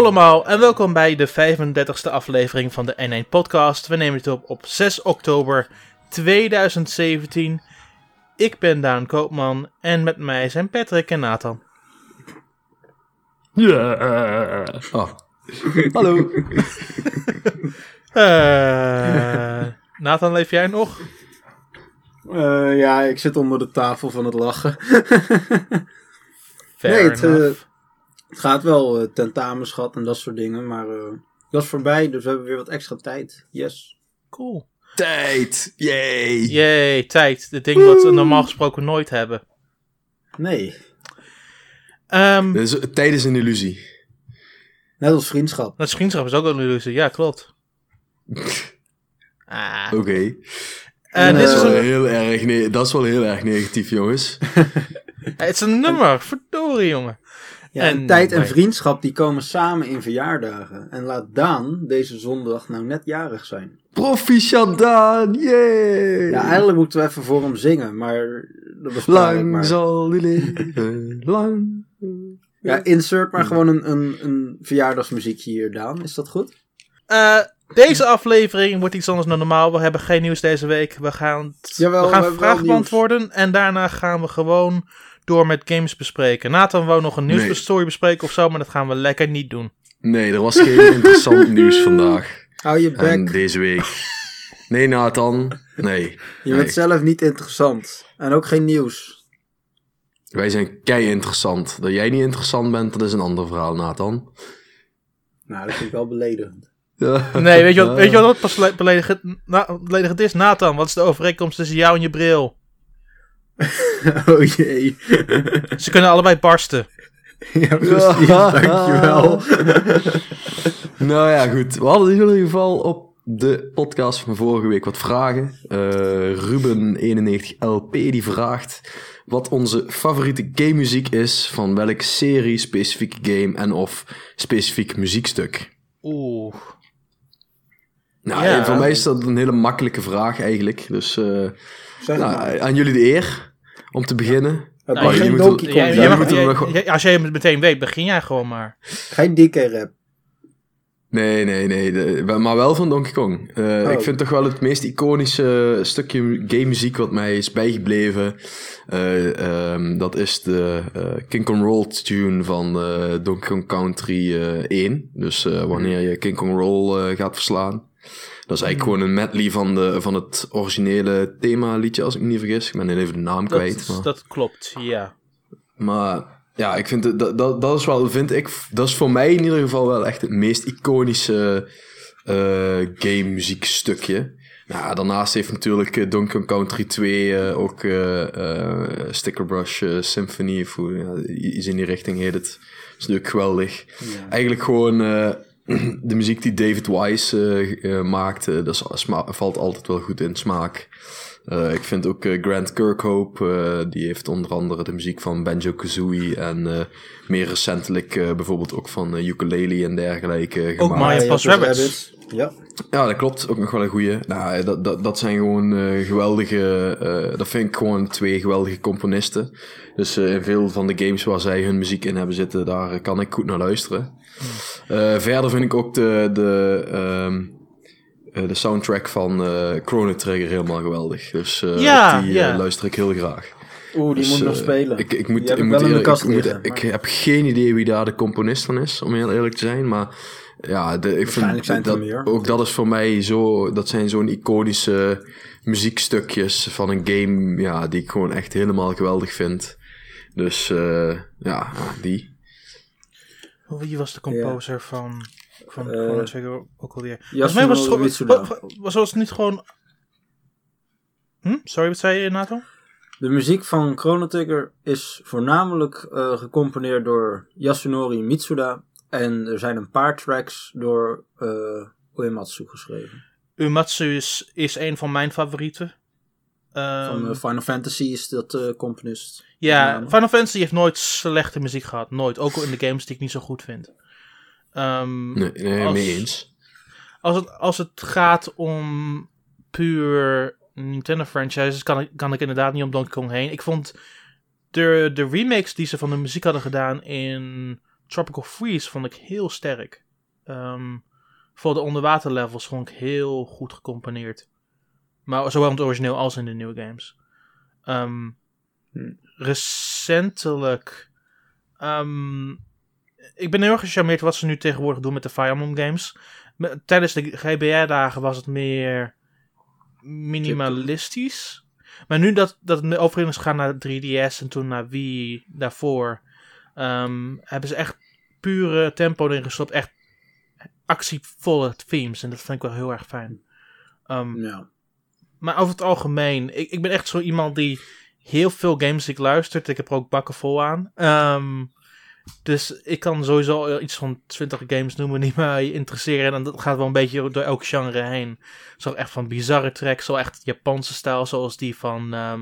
Hallo allemaal en welkom bij de 35e aflevering van de N1 Podcast. We nemen het op op 6 oktober 2017. Ik ben Daan Koopman en met mij zijn Patrick en Nathan. Ja. Oh. Hallo. Eh, Nathan, leef jij nog? Uh, ja, ik zit onder de tafel van het lachen. Fair nee, het, enough. uh, het gaat wel, uh, tentamens gehad en dat soort dingen, maar dat is voorbij, dus we hebben weer wat extra tijd. Yes. Cool. Tijd. Yay. Yay, tijd. Het ding wat we normaal gesproken nooit hebben. Nee. Um, dus, tijd is een illusie. Net als vriendschap. Dat vriendschap is ook een illusie, ja, klopt. ah. Oké. Okay. Uh, dat, is wel een... heel erg ne- dat is wel heel erg negatief, jongens. Het is een nummer, verdorie, jongen. Ja, en, en tijd en vriendschap die komen samen in verjaardagen. En laat Daan deze zondag nou net jarig zijn. Proficiat Daan, yay! Ja, eigenlijk moeten we even voor hem zingen, maar dat was Lang maar... zal die leven, lang. Ja, insert maar gewoon een, een, een verjaardagsmuziekje hier, Daan. Is dat goed? Uh, deze aflevering wordt iets anders dan normaal. We hebben geen nieuws deze week. We gaan, Jawel, we gaan we vragen beantwoorden. En daarna gaan we gewoon door met games bespreken. Nathan wou nog een nieuwsstory nee. bespreken of zo, maar dat gaan we lekker niet doen. Nee, er was geen interessant nieuws vandaag. Hou je bek. En deze week. Nee, Nathan. Nee. Je nee. bent zelf niet interessant. En ook geen nieuws. Wij zijn kei interessant. Dat jij niet interessant bent, dat is een ander verhaal, Nathan. Nou, dat vind ik wel beledigend. Ja. Nee, weet je wat, weet je wat pas beledigend, na, beledigend is? Nathan, wat is de overeenkomst tussen jou en je bril? oh jee. Ze kunnen allebei barsten. Ja, precies. Dankjewel. nou ja, goed. We hadden in ieder geval op de podcast van vorige week wat vragen. Uh, Ruben91LP die vraagt wat onze favoriete game muziek is van welke serie, specifieke game en of specifiek muziekstuk. Oeh. Nou, ja. voor mij is dat een hele makkelijke vraag eigenlijk. Dus uh, nou, aan jullie de eer om te beginnen. Nou, oh, geen Donkey Kong. Jij, jij mag, jij, nog... Als jij het meteen weet, begin jij gewoon maar. Geen dikke rap. Nee, nee, nee. De, maar wel van Donkey Kong. Uh, oh. Ik vind toch wel het meest iconische stukje game muziek wat mij is bijgebleven. Uh, um, dat is de uh, King Kong Roll tune van Donkey Kong Country 1. Dus wanneer je King Kong Roll gaat verslaan. Dat is eigenlijk gewoon een medley van, de, van het originele themaliedje, als ik me niet vergis. Ik ben even de naam dat, kwijt. Maar... Dat klopt, ja. Maar ja, ik vind dat, dat, dat is wel, vind ik, dat is voor mij in ieder geval wel echt het meest iconische uh, game muziekstukje. Nou, daarnaast heeft natuurlijk uh, Donkey Kong Country 2 uh, ook uh, Sticker Brush Symphony, of iets in die richting heet het. Dat is natuurlijk geweldig. Ja. Eigenlijk gewoon de muziek die David Wise maakte, dat valt altijd wel goed in smaak. Uh, ik vind ook uh, Grant Kirkhope, uh, die heeft onder andere de muziek van Banjo-Kazooie en meer recentelijk bijvoorbeeld ook van ukulele en dergelijke ook gemaakt. Ook Mario Plus Rabbids. Ja. ja, dat klopt. Ook nog wel een goeie. Nou, dat, dat, dat zijn gewoon geweldige, dat vind ik gewoon twee geweldige componisten. Dus in veel van de games waar zij hun muziek in hebben zitten, daar kan ik goed naar luisteren. Hmm. verder vind ik ook de, de um, uh, de soundtrack van uh, Chrono Trigger helemaal geweldig. Dus uh, ja, die ja. luister ik heel graag. Oeh, die dus, moet nog spelen. Ik, ik moet, die ik, moet eerlijk, kast ik, moet, ik heb geen idee wie daar de componist van is, om heel eerlijk te zijn. Maar ja, de, ik vind zijn dat, meer. ook dat is voor mij zo, dat zijn zo'n iconische muziekstukjes van een game, ja, die ik gewoon echt helemaal geweldig vind. Dus ja, die. Wie was de composer yeah. van van uh, Chrono Trigger ook alweer. Volgens mij was het, was, was het niet gewoon... Hm? Sorry, wat zei je, Nathan? De muziek van Chrono Trigger is voornamelijk uh, gecomponeerd door Yasunori Mitsuda. En er zijn een paar tracks door uh, Uematsu geschreven. Uematsu is, is een van mijn favorieten. Um, van uh, Final Fantasy is dat uh, componist. Ja, Final Fantasy heeft nooit slechte muziek gehad. Nooit. Ook in de games die ik niet zo goed vind. Um, nee, nee als, mee eens. Als het, als het gaat om puur Nintendo franchises, kan ik, kan ik inderdaad niet om Donkey Kong heen. Ik vond de, de remakes die ze van de muziek hadden gedaan in Tropical Freeze vond ik heel sterk. Ehm, voor de onderwaterlevels vond ik heel goed gecomponeerd. Maar zowel in het origineel als in de nieuwe games. Ehm, Hm. Recentelijk. ehm, ik ben heel erg gecharmeerd wat ze nu tegenwoordig doen met de Fire Emblem games. Me- Tijdens de GBR-dagen was het meer minimalistisch. Maar nu dat, dat het overheen is gegaan naar 3DS en toen naar Wii daarvoor, ehm, hebben ze echt pure tempo erin gestopt. Echt actievolle themes. En dat vind ik wel heel erg fijn. Ehm, Ja. maar over het algemeen, ik, ik ben echt zo iemand die heel veel games ik luistert. Ik heb er ook bakken vol aan. Ehm, dus ik kan sowieso iets van 20 games noemen die mij interesseren. En dat gaat wel een beetje door elk genre heen. Zo echt van bizarre tracks, zo echt Japanse stijl, zoals die van, ehm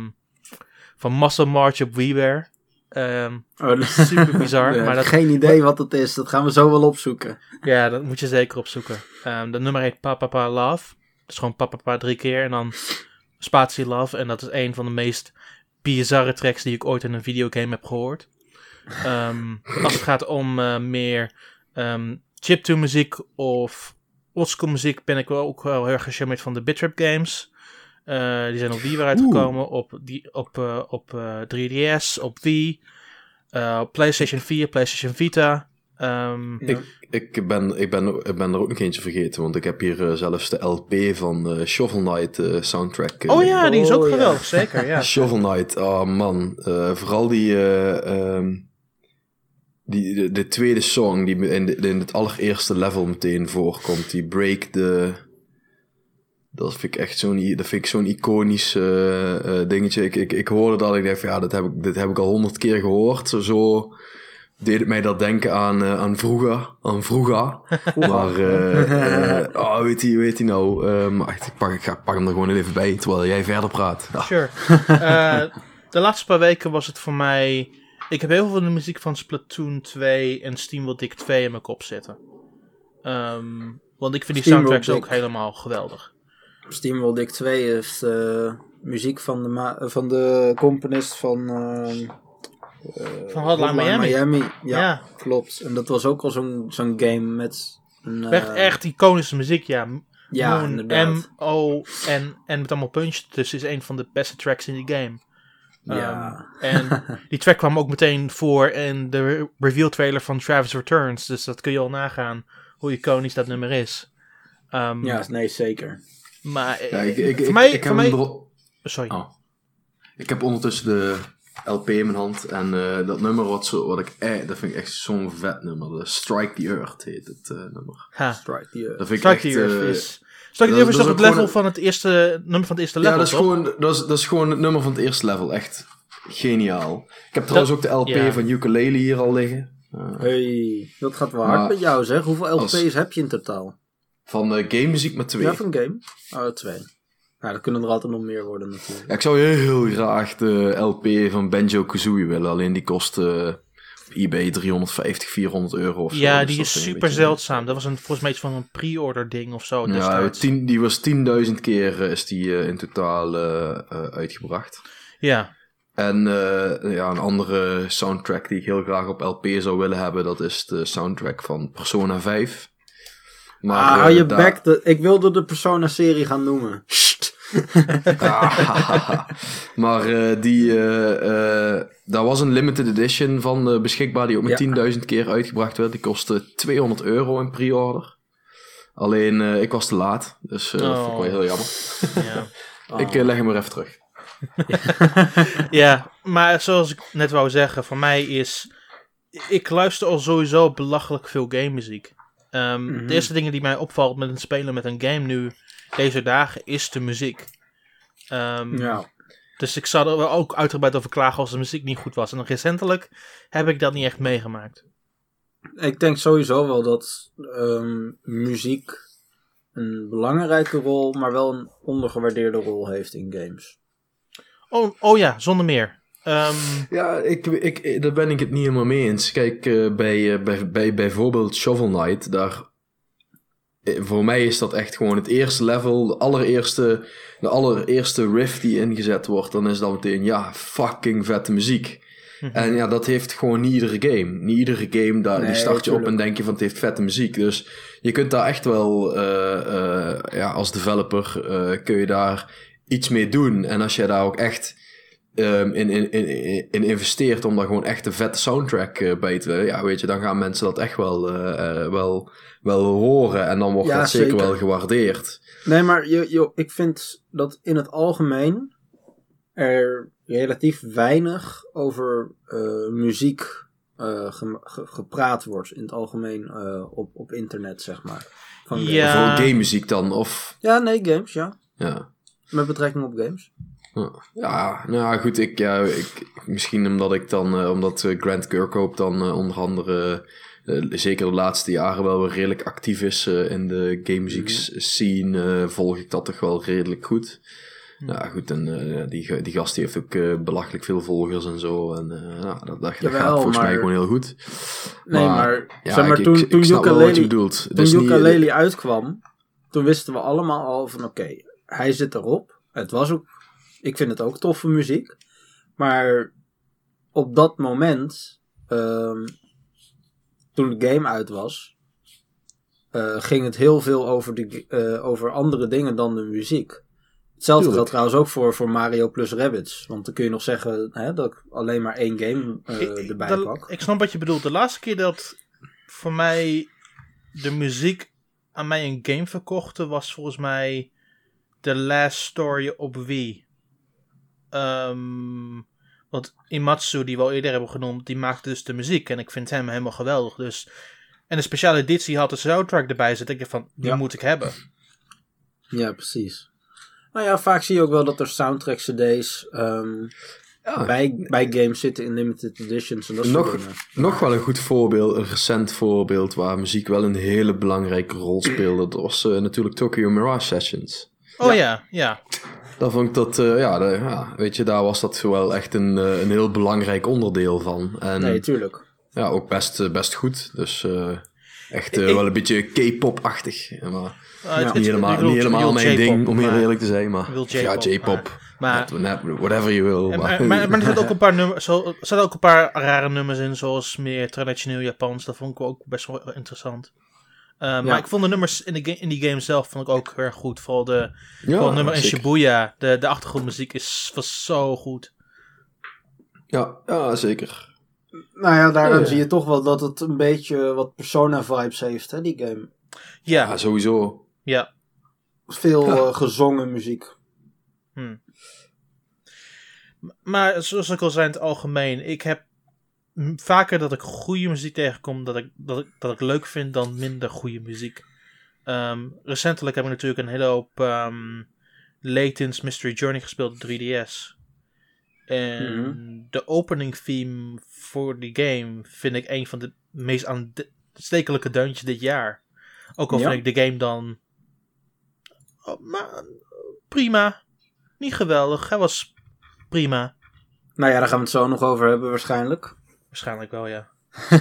van Muscle March op WiiWare. Ehm, Oh, dat- super bizar. Ja, maar dat, Geen idee wat het is. Dat gaan we zo wel opzoeken. ja, dat moet je zeker opzoeken. Ehm de nummer heet Papa Love. Dus gewoon Papa drie keer en dan Spatie Love. En dat is een van de meest bizarre tracks die ik ooit in een videogame heb gehoord. Ehm, als het gaat om eh, meer ehm chiptune muziek of oldschool muziek ben ik wel ook wel heel erg gecharmeerd van de Bitrap games. Eh, die zijn op Wii weer uitgekomen, op, die, op, eh, op eh, 3DS, op Wii, eh, op PlayStation 4, PlayStation Vita. Ehm, Ja. Ik ben, ik, ben, ik ben er ook nog eentje vergeten, want ik heb hier zelfs de LP van eh, Shovel Knight soundtrack. Oh ja, die is ook Oh, ja. geweldig, zeker. Ja. Shovel Knight, oh man. Eh, vooral die, eh, ehm, die de, de tweede song die in, de- in het allereerste level meteen voorkomt. Die Break the... Dat vind ik echt zo'n, dat vind ik zo'n iconisch eh, eh, dingetje. Ik, ik, ik hoorde dat en ik dacht van ja, dit heb ik, dit heb ik al honderd keer gehoord. Zo, zo deed het mij dat denken aan, eh, aan vroeger. Aan vroeger. Maar, oh, weet hij weet hij nou? Maar echt, ik, pak, ik ga, pak hem er gewoon even bij, terwijl jij verder praat. Ja. Sure. De laatste paar weken was het voor mij... Ik heb heel veel van de muziek van Splatoon 2 en SteamWorld Dick 2 in mijn kop zitten. Ehm, want ik vind die soundtracks ook helemaal geweldig. Steamworld Dick 2 heeft eh, muziek van de, ma- van de componist van... ehm, eh, Van Hotline Miami. Ja, Ja. klopt. En dat was ook al zo'n zo'n game met... Een, eh, Echt, echt iconische muziek, ja. Ja, Moon, inderdaad. M-O en, en met allemaal puntjes dus is een van de beste tracks in die game. Ja. Ehm, en die track kwam ook meteen voor in de re- reveal trailer van Travis Returns. Dus dat kun je al nagaan hoe iconisch dat nummer is. Ehm, ja, nee, zeker. Maar Ja, eh, ik, ik, voor ik, mij... ik voor heb mij sorry. Oh. Ik heb ondertussen de LP in mijn hand en eh, dat nummer wat, zo, wat ik, eh, dat vind ik echt zo'n vet nummer. De Strike the Earth heet het eh, nummer. Ha. Strike the Earth. Dat vind ik Strike echt... the Earth is... Dat- is dat toch is het level van het eerste... nummer van het eerste level, ja, dat is, toch? gewoon, dat, is, dat is gewoon het nummer van het eerste level. Echt geniaal. Ik heb trouwens ook de LP ja. van Ukulele hier al liggen. Eh, Hey, dat gaat wel hard met jou zeg. Hoeveel LP's Als- heb je in totaal? van uh, game muziek met twee. Ja, van game? Oh, twee. Nou, dan kunnen er altijd nog meer worden natuurlijk. Ja, ik zou heel graag de LP van Banjo Kazooie willen. Alleen die kost eh, op eBay 350, 400 euro of zo. Ja, Dus die is super zeldzaam. Dat was een, volgens mij iets van een pre-order ding of zo Ja, tien, die was 10.000 keer eh, is die eh, in totaal eh, uitgebracht. Ja. En eh, ja, een andere soundtrack die ik heel graag op LP zou willen hebben, dat is de soundtrack van Persona 5. Maar, ah, je. De, ik wilde de Persona-serie gaan noemen. Ah, maar eh, die, eh, eh, daar was een limited edition van eh, beschikbaar die ook met Ja. 10.000 keer uitgebracht werd. Die kostte 200 euro in pre-order. Alleen eh, ik was te laat, dus eh, dat vond ik wel Oh. heel jammer. ja. Ik leg hem er even terug. Ja, maar zoals ik net wou zeggen, voor mij is. Ik luister al sowieso belachelijk veel game muziek. Ehm, Mhm. De eerste dingen die mij opvalt met het spelen met een game nu, deze dagen, is de muziek. Ehm, Ja. Dus ik zou er wel ook uitgebreid over klagen als de muziek niet goed was. En recentelijk heb ik dat niet echt meegemaakt. Ik denk sowieso wel dat ehm, muziek een belangrijke rol, maar wel een ondergewaardeerde rol heeft in games. Oh, oh ja, zonder meer. Ehm, Ja, ik, ik, daar ben ik het niet helemaal mee eens. Kijk, eh, bij, eh, bij, bij bijvoorbeeld Shovel Knight, daar... eh, Voor mij is dat echt gewoon het eerste level, de allereerste, de allereerste riff die ingezet wordt. Dan is dat meteen, ja, fucking vette muziek. Mhm. En ja, dat heeft gewoon niet iedere game. Niet iedere game, daar, Nee, die start je op en denk je van het heeft vette muziek. Dus je kunt daar echt wel, eh, eh, ja, als developer kun je daar iets mee doen. En als je daar ook echt ehm, in, in, in, in investeert om daar gewoon echt een vette soundtrack eh, bij te ja, weet je, dan gaan mensen dat echt wel, eh, eh, wel, wel horen. En dan wordt Ja, dat zeker, zeker. wel gewaardeerd. Nee, maar je, je, ik vind dat in het algemeen er relatief weinig over eh, muziek eh, ge- gepraat wordt. In het algemeen eh, op, op internet, zeg maar. Van. Ja. Voor game muziek dan, of... ja, nee, games, ja. Ja. Met betrekking op games. Ja, nou ja, goed, ik, ja, ik, misschien omdat ik dan, eh, omdat eh, Grant Kirkhope dan eh, onder andere, zeker de laatste jaren wel weer redelijk actief is in de game muziek scene, volg ik dat toch wel redelijk goed. Ja, goed, en die, die gast die heeft ook belachelijk veel volgers en zo. En nou, dat, dat, Jawel, gaat volgens mij gewoon heel goed. Nee, maar, ja, zeg maar ik, toen, ik, toen Dus niet- uitkwam, toen wisten we allemaal al van oké, hij zit erop. Het was ook, ik vind het ook toffe muziek. Maar op dat moment, ehm, toen de game uit was, eh, ging het heel veel over, de, eh, over andere dingen dan de muziek. Hetzelfde Tuurlijk. geldt trouwens ook voor, voor Mario plus Rabbids. Want dan kun je nog zeggen hè, dat ik alleen maar één game eh, Ik- erbij pak. Ik snap wat je bedoelt. De laatste keer dat voor mij de muziek aan mij een game verkochte was volgens mij The Last Story op Wii. Ehm, want Imatsu, die we al eerder hebben genoemd, die maakte dus de muziek. En ik vind hem helemaal geweldig. Dus, en de speciale editie had de soundtrack erbij zitten. Ik dacht van, die Ja. moet ik hebben. Ja, precies. Nou ja, vaak zie je ook wel dat er soundtrack CD's ehm, ja, bij, bij games zitten in limited editions en dat soort Nog, dingen. nog wel een goed voorbeeld, een recent voorbeeld waar muziek wel een hele belangrijke rol speelde. Dat was eh, natuurlijk Tokyo Mirage Sessions. Oh ja, ja. Daar vond ik dat, eh, ja, de- ja, weet je, daar was dat wel echt een, eh, een heel belangrijk onderdeel van. En Nee, tuurlijk. ja, ook best, eh, best goed. Dus echt Ik- wel een beetje K-pop-achtig. Maar het- niet het- helemaal, niet helemaal mijn ding, om heel eerlijk te zijn. Maar ja, J-pop. Maar, Whatever you will. En- maar- maar, maar, maar er zitten ook een paar nummers, zo, er zaten ook een paar rare nummers in, zoals meer traditioneel Japans. Dat vond ik ook best wel interessant. Uh, Maar ik vond de nummers in, de ga- in die game zelf vond ik ook heel erg goed. Vooral de ja, vooral nummer in. Shibuya. De, de achtergrondmuziek is, was zo goed. Ja, ja, zeker. Nou ja, daaraan Ja. zie je toch wel dat het een beetje wat Persona-vibes heeft, hè, die game. Ja, Ja, sowieso. ja. Veel Ja. eh, gezongen muziek. Hm. Maar zoals ik al zei in het algemeen, ik heb vaker dat ik goede muziek tegenkom, dat ik, dat ik, dat ik leuk vind dan minder goede muziek. Ehm, recentelijk heb ik natuurlijk een hele hoop Layton's Mystery Journey gespeeld op 3DS. En de opening theme voor die game vind ik een van de meest aanstekelijke deuntjes dit jaar. Ook al Ja. vind ik de game dan oh, maar, prima. Niet geweldig, hij was prima. Nou ja, daar gaan we het zo nog over hebben waarschijnlijk. Waarschijnlijk wel, ja.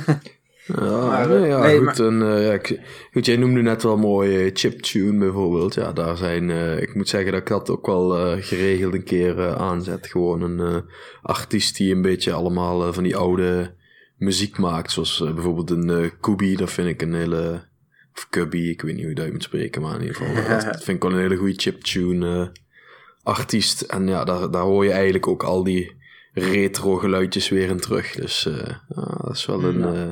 Ja, Maar, nee, ja nee, goed. maar- En, eh, ja, ik, goed. Jij noemde net wel mooi eh, chiptune bijvoorbeeld. Ja, daar zijn, eh, ik moet zeggen dat ik dat ook wel geregeld een keer eh, aanzet. Gewoon een eh, artiest die een beetje allemaal van die oude muziek maakt. Zoals bijvoorbeeld een eh Kubi, dat vind ik een hele... Of Cubby, ik weet niet hoe je dat moet spreken, maar in ieder geval. dat, dat vind ik wel een hele goede chiptune eh, artiest. En ja, daar, daar hoor je eigenlijk ook al die retro geluidjes weer in terug. Dus eh, ja, dat is wel een... Ja. eh,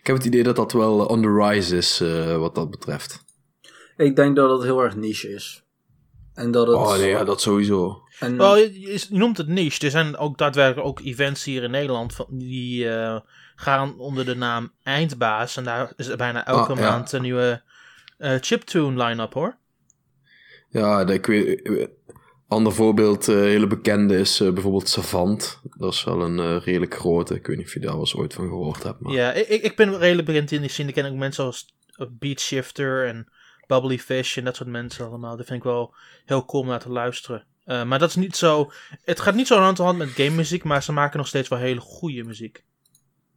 ik heb het idee dat dat wel on the rise is, eh, wat dat betreft. Ik denk dat het heel erg niche is. En dat het... Oh nee, ja, dat sowieso. en, Wel, je, noemt het niche. Er zijn ook daadwerkelijk ook events hier in Nederland van, die eh, gaan onder de naam Eindbaas. En daar is er bijna elke Ah, ja. maand een nieuwe eh, chiptune line-up hoor. Ja, dat- ik weet... Ander voorbeeld, eh hele bekende, is eh, bijvoorbeeld Savant. Dat is wel een eh, redelijk grote. Ik weet niet of je daar wel eens ooit van gehoord hebt. Maar... Ja, ik, ik ben redelijk bekend in die scene. Ik ken ook mensen als Beat Shifter en Bubbly Fish en dat soort mensen allemaal. Dat vind ik wel heel cool om naar te luisteren. Maar dat is niet zo... Het gaat niet zo hand in hand met game muziek, maar ze maken nog steeds wel hele goede muziek.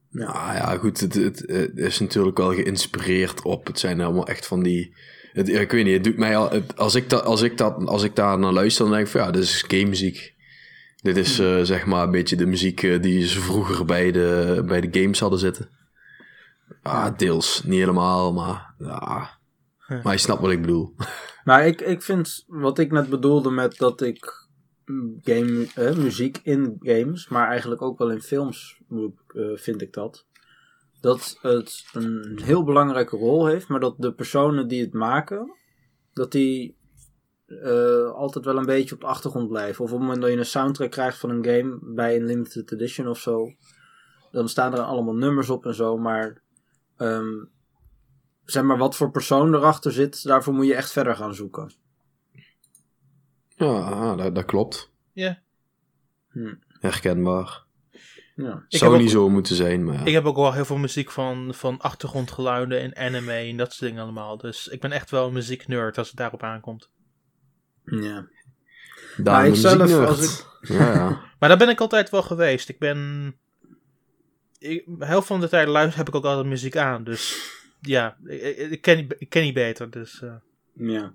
Nou ja, goed, het, het, het is natuurlijk wel geïnspireerd op. Het zijn allemaal echt van die. Het, ik weet niet, het doet mij al. het- als, ik dat, als, ik dat, als ik daar naar luister, dan denk ik van ja, dit is game muziek. Dit is eh, zeg maar een beetje de muziek eh, die ze vroeger bij de, bij de games hadden zitten. Ah, deels. Niet helemaal, maar. Maar je snapt wat ik bedoel. Maar ik, ik vind wat ik net bedoelde met dat ik game, eh, muziek in games, maar eigenlijk ook wel in films vind ik dat. Dat het een heel belangrijke rol heeft, maar dat de personen die het maken, dat die eh, altijd wel een beetje op de achtergrond blijven. Of op het moment dat je een soundtrack krijgt van een game bij een limited edition of zo, dan staan er allemaal nummers op en zo, maar ehm, zeg maar wat voor persoon erachter zit, daarvoor moet je echt verder gaan zoeken. Ja, ah, dat, dat klopt. Ja. Hm. Herkenbaar. Ja. Ik Zou niet zo moeten zijn, maar ja. Ik heb ook wel heel veel muziek van, van achtergrondgeluiden en anime en dat soort dingen allemaal. Dus ik ben echt wel een muzieknerd als het daarop aankomt. ja. Daarom Maar ik een zelf, muzieknerd. als Ja, ja. Maar daar ben ik altijd wel geweest. Ik ben... Ik, helft van de tijd luister heb ik ook altijd muziek aan. Dus ja, ik, ken, ik ken niet beter. Dus, eh. ja.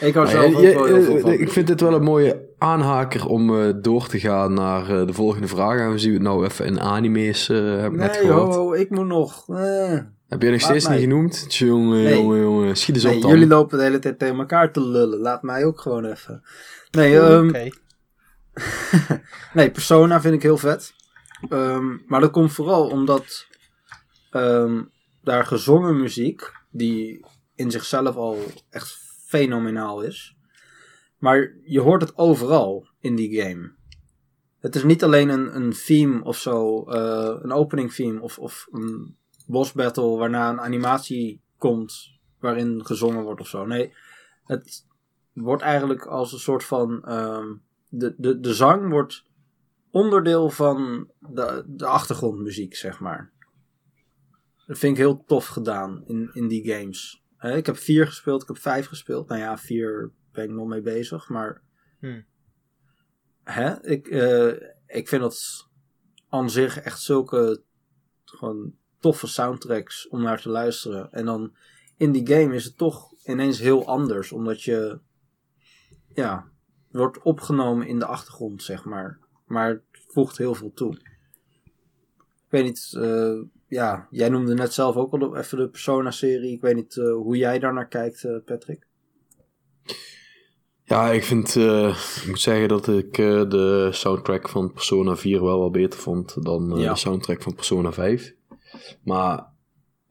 Ik hou Maar zelf je- ook je- wel heel veel eh, van. ik vind dit wel een mooie aanhaker om eh, door te gaan naar eh, de volgende vraag. Aangezien we het nou even in anime's eh hebben net Nee, gehoord. ho, ik moet nog. Eh. Heb je nog steeds mij. niet genoemd? Jongen, Nee. jongen, jongen. Schiet eens Nee, op dan. jullie lopen de hele tijd tegen elkaar te lullen. Laat mij ook gewoon even. Nee, ehm, Oké. nee Persona vind ik heel vet. Ehm, maar dat komt vooral omdat ehm, daar gezongen muziek, die in zichzelf al echt fenomenaal is. Maar je hoort het overal in die game. Het is niet alleen een, een theme of zo, eh, een opening theme of, of een boss battle waarna een animatie komt waarin gezongen wordt of zo. Nee, het wordt eigenlijk als een soort van. ehm, de, de, de zang wordt onderdeel van de, de achtergrondmuziek, zeg maar. Dat vind ik heel tof gedaan in, in die games. Ik heb vier gespeeld, ik heb vijf gespeeld. Nou ja, vier ben ik nog mee bezig, maar. Hmm. Hè, ik, eh, ik vind dat aan zich echt zulke gewoon toffe soundtracks om naar te luisteren. En dan in die game is het toch ineens heel anders, omdat je ja, wordt opgenomen in de achtergrond, zeg maar. Maar het voegt heel veel toe. Ik weet niet, eh, ja, jij noemde net zelf ook al even de Persona-serie. Ik weet niet eh, hoe jij daar naar kijkt, eh, Patrick. Ja, ik vind, eh, ik moet zeggen dat ik de soundtrack van Persona 4 wel wat beter vond dan Ja. de soundtrack van Persona 5. Maar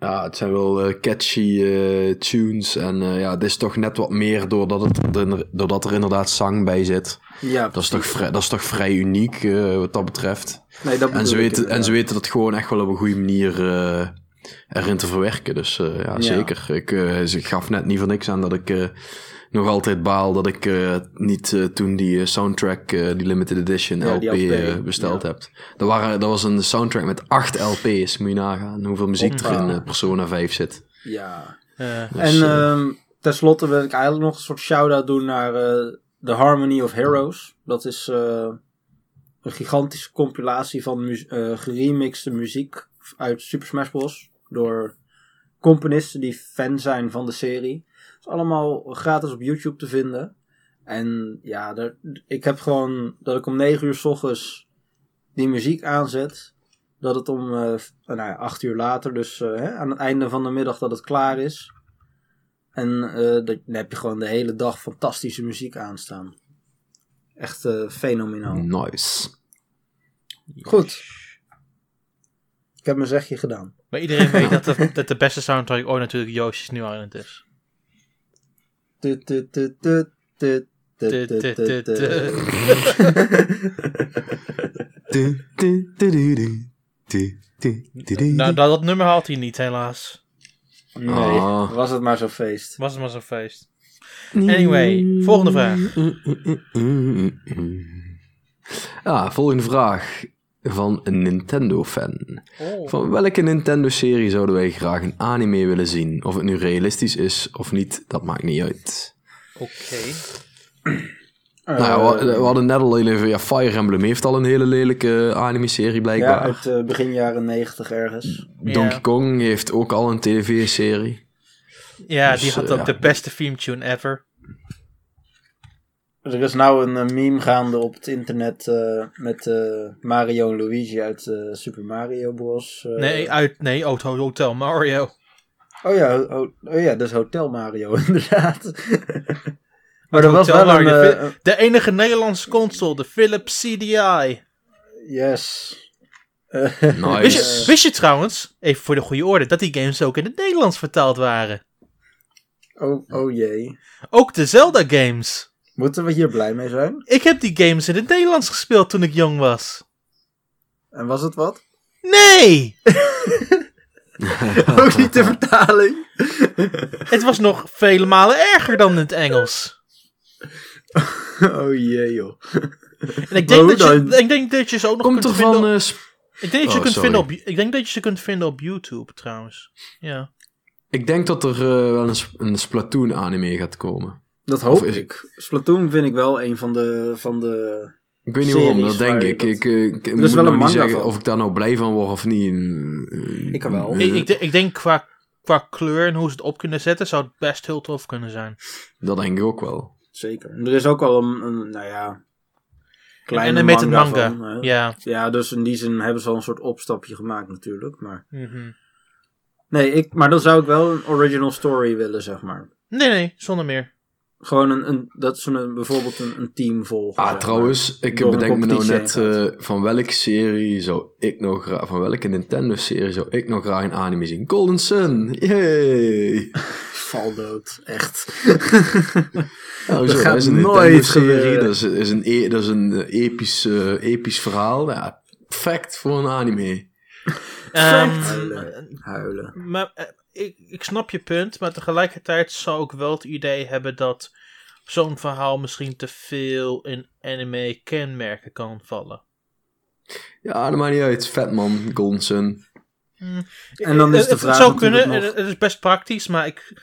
ja, het zijn wel eh, catchy eh, tunes en eh, ja, het is toch net wat meer doordat, het, er- doordat er inderdaad zang bij zit. Ja, Dat is toch vrij, dat is toch vrij uniek wat dat betreft. Nee, dat En ze, ik weten, en ze weten dat gewoon echt wel op een goede manier erin te verwerken. Dus ja, Ja. zeker. Ik, ze gaf net niet voor niks aan dat ik nog altijd baal dat ik eh, niet eh, toen die eh, soundtrack, eh, die limited edition Ja, LP, besteld ja. heb. Dat, waren, dat was een soundtrack met acht LP's, moet je nagaan. Hoeveel muziek er in Persona 5 zit. Ja. Dus, en ehm tenslotte wil ik eigenlijk nog een soort shout-out doen naar eh The Harmony of Heroes. Dat is eh, een gigantische compilatie van mu eh, geremixte muziek uit Super Smash Bros. Door componisten die fan zijn van de serie. Is allemaal gratis op YouTube te vinden. En ja, daar, ik heb gewoon dat ik om 9 uur s ochtends die muziek aanzet. Dat het om eh, v- nou ja, 8 uur later, dus eh, hè, aan het einde van de middag, dat het klaar is. En eh, dat, dan heb je gewoon de hele dag fantastische muziek aanstaan. Echt eh, fenomenaal. Nice. Goed. Ik heb mijn zegje gedaan. maar iedereen weet dat de, dat de beste soundtrack ooit natuurlijk Yoshi's New Island is. Nou, dat, dat nummer had hij niet, helaas. Nee, Ah. was het maar zo'n feest. Was het maar zo'n feest. Anyway, volgende vraag. Ja, volgende vraag van een Nintendo-fan. Oh. Van welke Nintendo-serie zouden wij graag een anime willen zien? Of het nu realistisch is of niet, dat maakt niet uit. Oké. nou, ja, we, Eh, we hadden net al heel even... Ja, Fire Emblem heeft al een hele lelijke anime-serie ja, blijkbaar. uit eh, begin jaren negentig ergens. Donkey Ja. Kong heeft ook al een tv-serie. Ja, Dus, die had eh, ook ja. de beste theme tune ever. Er is nou een eh, meme gaande op het internet eh, met eh, Mario en Luigi uit Super Mario Bros. eh. Nee, uit, nee, Auto Hotel Mario. Oh ja, oh ja, dat is Hotel Mario inderdaad. maar er was wel. Mario, de De enige Nederlandse console, de Philips CDI. yes. Nice. Wist je, wist je trouwens, even voor de goede orde, dat die games ook in het Nederlands vertaald waren? oh, oh jee. Ook de Zelda games. Moeten we hier blij mee zijn? Ik heb die games in het Nederlands gespeeld toen ik jong was. En was het wat? Nee! Ook niet de vertaling. Het was nog vele malen erger dan in het Engels. oh jee joh. En ik denk, dat je, dan? ik denk dat je ze ook nog Komt kunt vinden van... op, eh, ik denk dat je Oh, kunt sorry. vinden op Ik denk dat je ze kunt vinden op YouTube trouwens. Ja. ik denk dat er eh, wel een, een Splatoon anime gaat komen. Dat hoop is- ik. Splatoon vind ik wel een van de... Van de... Ik weet niet waarom, dat denk waar ik. dat- Ik, eh, ik is moet wel nou een niet manga zeggen van. of ik daar nou blij van word of niet. Eh, Ik wel. eh, Ik, ik, de- ik denk qua, qua kleur en hoe ze het op kunnen zetten, zou het best heel tof kunnen zijn. Dat denk ik ook wel. Zeker. En er is ook al een, een nou ja... Kleine en met een manga, manga. van, hè. ja. Ja, dus in die zin hebben ze al een soort opstapje gemaakt natuurlijk. Maar, Mhm. nee, ik, maar dan zou ik wel een original story willen, zeg maar. Nee, nee, zonder meer. Gewoon een, een, dat ze een, bijvoorbeeld een, een team volgen. Ah, trouwens, ik bedenk me nou net eh, van welke serie zou ik nog graag, van welke Nintendo-serie zou ik nog graag een anime zien? Golden Sun, yay! Val dood, echt. Nou, zo, dat is een nooit Nintendo-serie, gebeuren. dat is, is een, e- dat is een episch, eh, episch verhaal. Ja, perfect voor een anime. Ehm, Huilen. Huilen. maar, eh, ik, ik snap je punt, maar tegelijkertijd zou ik wel het idee hebben dat zo'n verhaal misschien te veel in anime kenmerken kan vallen. Ja, dat maakt niet uit. Vet man, Golden Sun. En dan is Het- de het, vraag zou natuurlijk kunnen, nog- het, het is best praktisch, maar ik,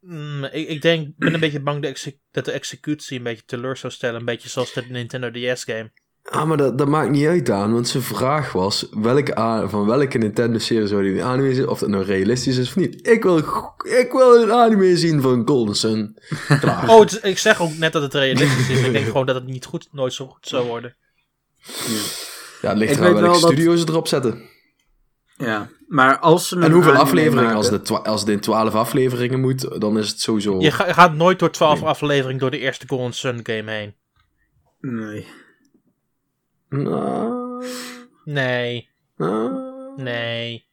mm, ik, ik denk, ben een beetje bang exe- dat de executie een beetje teleur zou stellen. Een beetje zoals de Nintendo DS game. Ah, maar dat, dat maakt niet uit aan, want zijn vraag was welke a- van welke Nintendo-serie zou die anime zien, of dat nou realistisch is of niet. Ik wil, ik wil een anime zien van Golden Sun. Klaar. Oh, het ik zeg ook net dat het realistisch is. Ik denk gewoon dat het niet goed, nooit zo goed zou worden. Ja, het ligt eraan welke wel dat- studio ze erop zetten. Ja, maar als ze een En hoeveel afleveringen, als, de als het in 12 afleveringen moet, dan is het sowieso... Je, ga- je gaat nooit door 12 afleveringen door de eerste Golden Sun game heen. Nee. Nee, nee.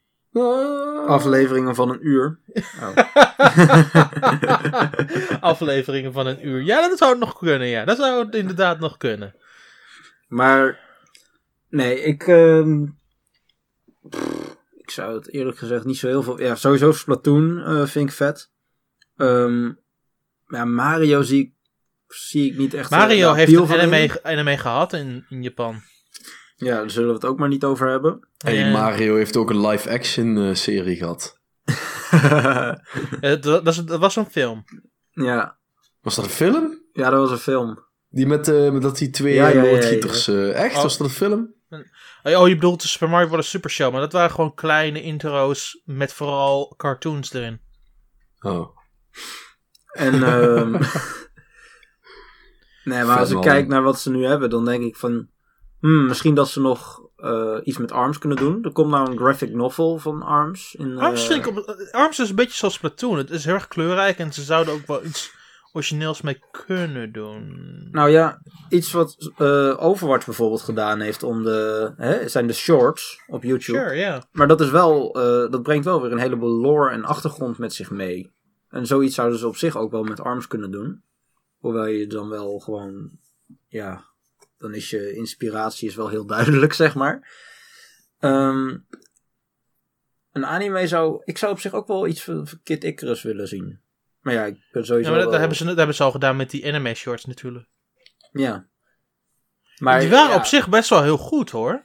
Afleveringen van een uur. Oh. afleveringen van een uur. Ja, dat zou het nog kunnen, ja. Dat zou het inderdaad nog kunnen. Maar nee, ik, ehm, pff, ik zou het eerlijk gezegd niet zo heel veel. Ja, sowieso Splatoon eh, vind ik vet. Ehm, ja, Mario zie ik, zie ik niet echt. eh, Mario heeft een anime, anime gehad in, in Japan. Ja, daar zullen we het ook maar niet over hebben. Hey, Eh, Mario heeft ook een live-action eh, serie gehad. eh, dat, dat, was een film. ja. Was dat een film? ja, dat was een film. Die met, met dat die twee Ja, ja, ja, ja, ja. loodgieters... eh, echt? Oh. Was dat een film? Oh, je bedoelt de Super Mario Bros. Super Show, maar dat waren gewoon kleine intro's met vooral cartoons erin. Oh. En ehm, nee, maar als ik kijk naar wat ze nu hebben, dan denk ik van hmm, misschien dat ze nog eh, iets met ARMS kunnen doen. Er komt nou een graphic novel van ARMS. In, Arms, eh, vind ik op, Arms is een beetje zoals Splatoon. Het is heel erg kleurrijk en ze zouden ook wel iets origineels mee kunnen doen. Nou ja, iets wat eh, Overwatch bijvoorbeeld gedaan heeft om de, hè, zijn de shorts op YouTube. Sure, ja. Maar dat is wel, eh, dat brengt wel weer een heleboel lore en achtergrond met zich mee. En zoiets zouden ze op zich ook wel met ARMS kunnen doen. Hoewel je dan wel gewoon, ja, dan is je inspiratie is wel heel duidelijk, zeg maar. Ehm, een anime zou, ik zou op zich ook wel iets van Kid Icarus willen zien. Maar ja, ik ben Ja, sowieso maar dat, wel- hebben ze, dat hebben ze al gedaan met die anime shorts natuurlijk. Ja. Maar, die waren ja, op zich best wel heel goed hoor.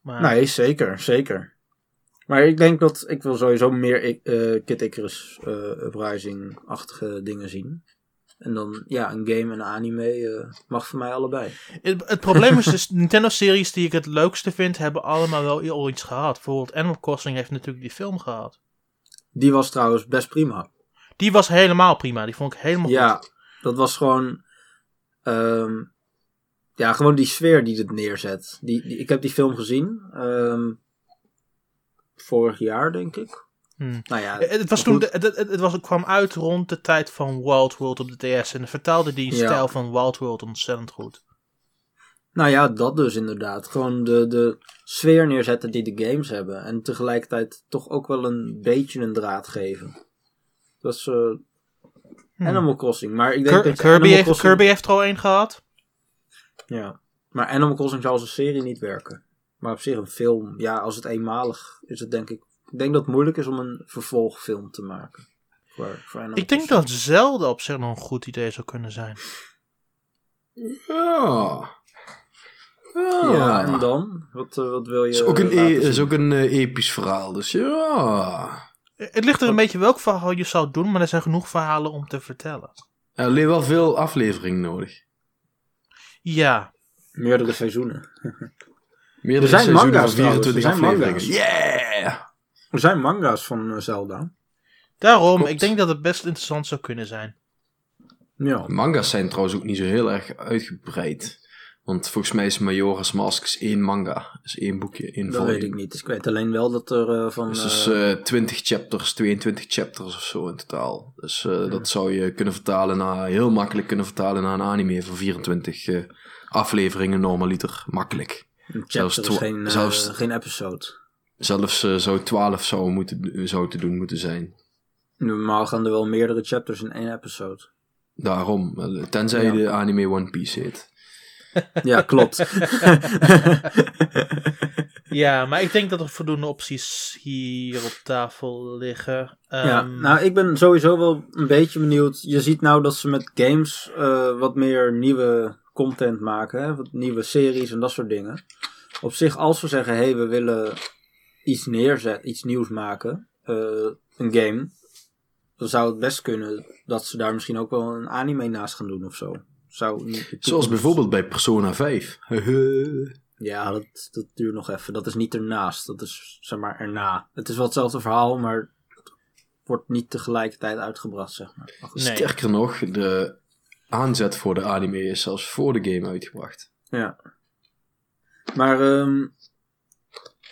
Maar, Nee, zeker, zeker. Maar ik denk dat ik wil sowieso meer eh Kid Icarus eh, Uprising-achtige dingen zien. En dan, ja, een game en een anime eh, mag voor mij allebei. Het, het probleem is dus, Nintendo-series die ik het leukste vind, hebben allemaal wel al iets gehad. Bijvoorbeeld Animal Crossing heeft natuurlijk die film gehad. Die was trouwens best prima. Die was helemaal prima, die vond ik helemaal Ja, goed. dat was gewoon... Ehm, ja, gewoon die sfeer die het neerzet. Die, die, ik heb die film gezien. ehm, vorig jaar, denk ik. Hmm. Nou ja, Het, was toen het, het, het was, het kwam uit rond de tijd van Wild World op de DS. En vertaalde die Ja. stijl van Wild World ontzettend goed. Nou ja, dat dus inderdaad. Gewoon de, de sfeer neerzetten die de games hebben. En tegelijkertijd toch ook wel een beetje een draad geven. Dat is eh, Animal Crossing. Maar ik denk dat Kirby, Animal heeft, Crossing- Kirby heeft er al één gehad. Ja. Maar Animal Crossing zou als een serie niet werken. Maar op zich een film, ja, als het eenmalig is het denk ik... Ik denk dat het moeilijk is om een vervolgfilm te maken. Voor, voor Animal Ik denk Crossing. dat Zelda op zich nog een goed idee zou kunnen zijn. Ja. Ja, en dan? Wat, eh, wat wil je is ook een, e- is ook een eh, episch verhaal, dus ja. Het ligt er een beetje welk verhaal je zou doen, maar er zijn genoeg verhalen om te vertellen. Er alleen wel veel afleveringen nodig. Ja, Meerdere seizoenen. Meerdere Er zijn seizoenen manga's van 24 trouwens, er zijn afleveringen. Yeah! Er zijn manga's van eh, Zelda. daarom, Klopt. ik denk dat het best interessant zou kunnen zijn. Ja. Manga's zijn trouwens ook niet zo heel erg uitgebreid. Want volgens mij is Majora's Mask is één manga. is één boekje, één Dat volume. weet ik niet. Dus ik weet alleen wel dat er eh, van... Dus dat is eh, eh 20 chapters, 22 chapters of zo in totaal. Dus eh, dat zou je kunnen vertalen naar, heel makkelijk kunnen vertalen naar een anime van 24 eh, afleveringen normaliter. Makkelijk. een zelfs is geen, zelfs- geen episode. Zelfs eh, zou 12 zou, moeten, zou te doen moeten zijn. Normaal gaan er wel meerdere chapters in één episode. Daarom, tenzij Ja. de anime One Piece heet. Ja, klopt. Ja, maar ik denk dat er voldoende opties hier op tafel liggen. ja, Ehm, nou, ik ben sowieso wel een beetje benieuwd. Je ziet nou dat ze met games eh, wat meer nieuwe content maken. Hè? Wat nieuwe series en dat soort dingen. Op zich, als we zeggen, hé, hey, we willen iets neerzetten, iets nieuws maken. eh, een game. Dan zou het best kunnen dat ze daar misschien ook wel een anime naast gaan doen of zo. Zou Zoals bijvoorbeeld bij Persona 5. Ja, dat, dat duurt nog even. Dat is niet ernaast. Dat is, zeg maar, erna. Het is wel hetzelfde verhaal, maar het wordt niet tegelijkertijd uitgebracht, zeg maar. Maar goed. Nee. Sterker nog, de aanzet voor de anime is zelfs voor de game uitgebracht. Ja. Maar, ehm,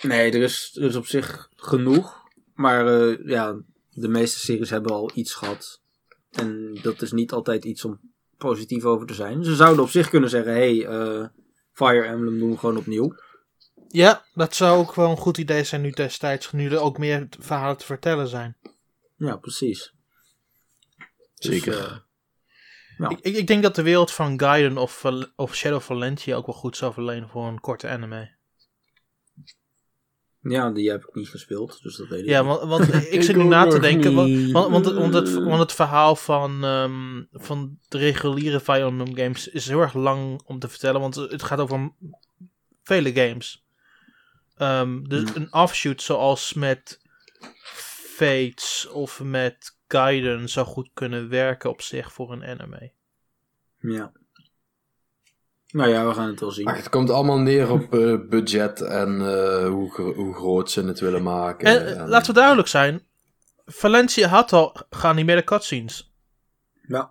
nee, er is, er is op zich genoeg. Maar, eh, ja, de meeste series hebben al iets gehad. En dat is niet altijd iets om positief over te zijn. Ze zouden op zich kunnen zeggen, hé, hey, eh, Fire Emblem doen we gewoon opnieuw. Ja, dat zou ook wel een goed idee zijn nu destijds, nu er ook meer verhalen te vertellen zijn. Ja, precies. Dus, Zeker. eh, ja. Ik, ik, ik denk dat de wereld van Gaiden of, of Shadow of Valentia ook wel goed zou verlenen voor een korte anime. Ja, die heb ik niet gespeeld, dus dat weet ik Ja, niet. want, want ik zit nu na te denken, want, want, het- want, het, want het verhaal van, ehm, van de reguliere Fire Emblem games is heel erg lang om te vertellen, want het gaat over vele games. Ehm, dus Hmm. een offshoot zoals met Fates of met Gaiden zou goed kunnen werken op zich voor een anime. Ja. Nou ja, we gaan het wel zien. Ach, het komt allemaal neer op eh, budget en eh, hoe, hoe groot ze het willen maken. En eh, laten we duidelijk zijn, Valencia had al geanimeerde cutscenes. Ja.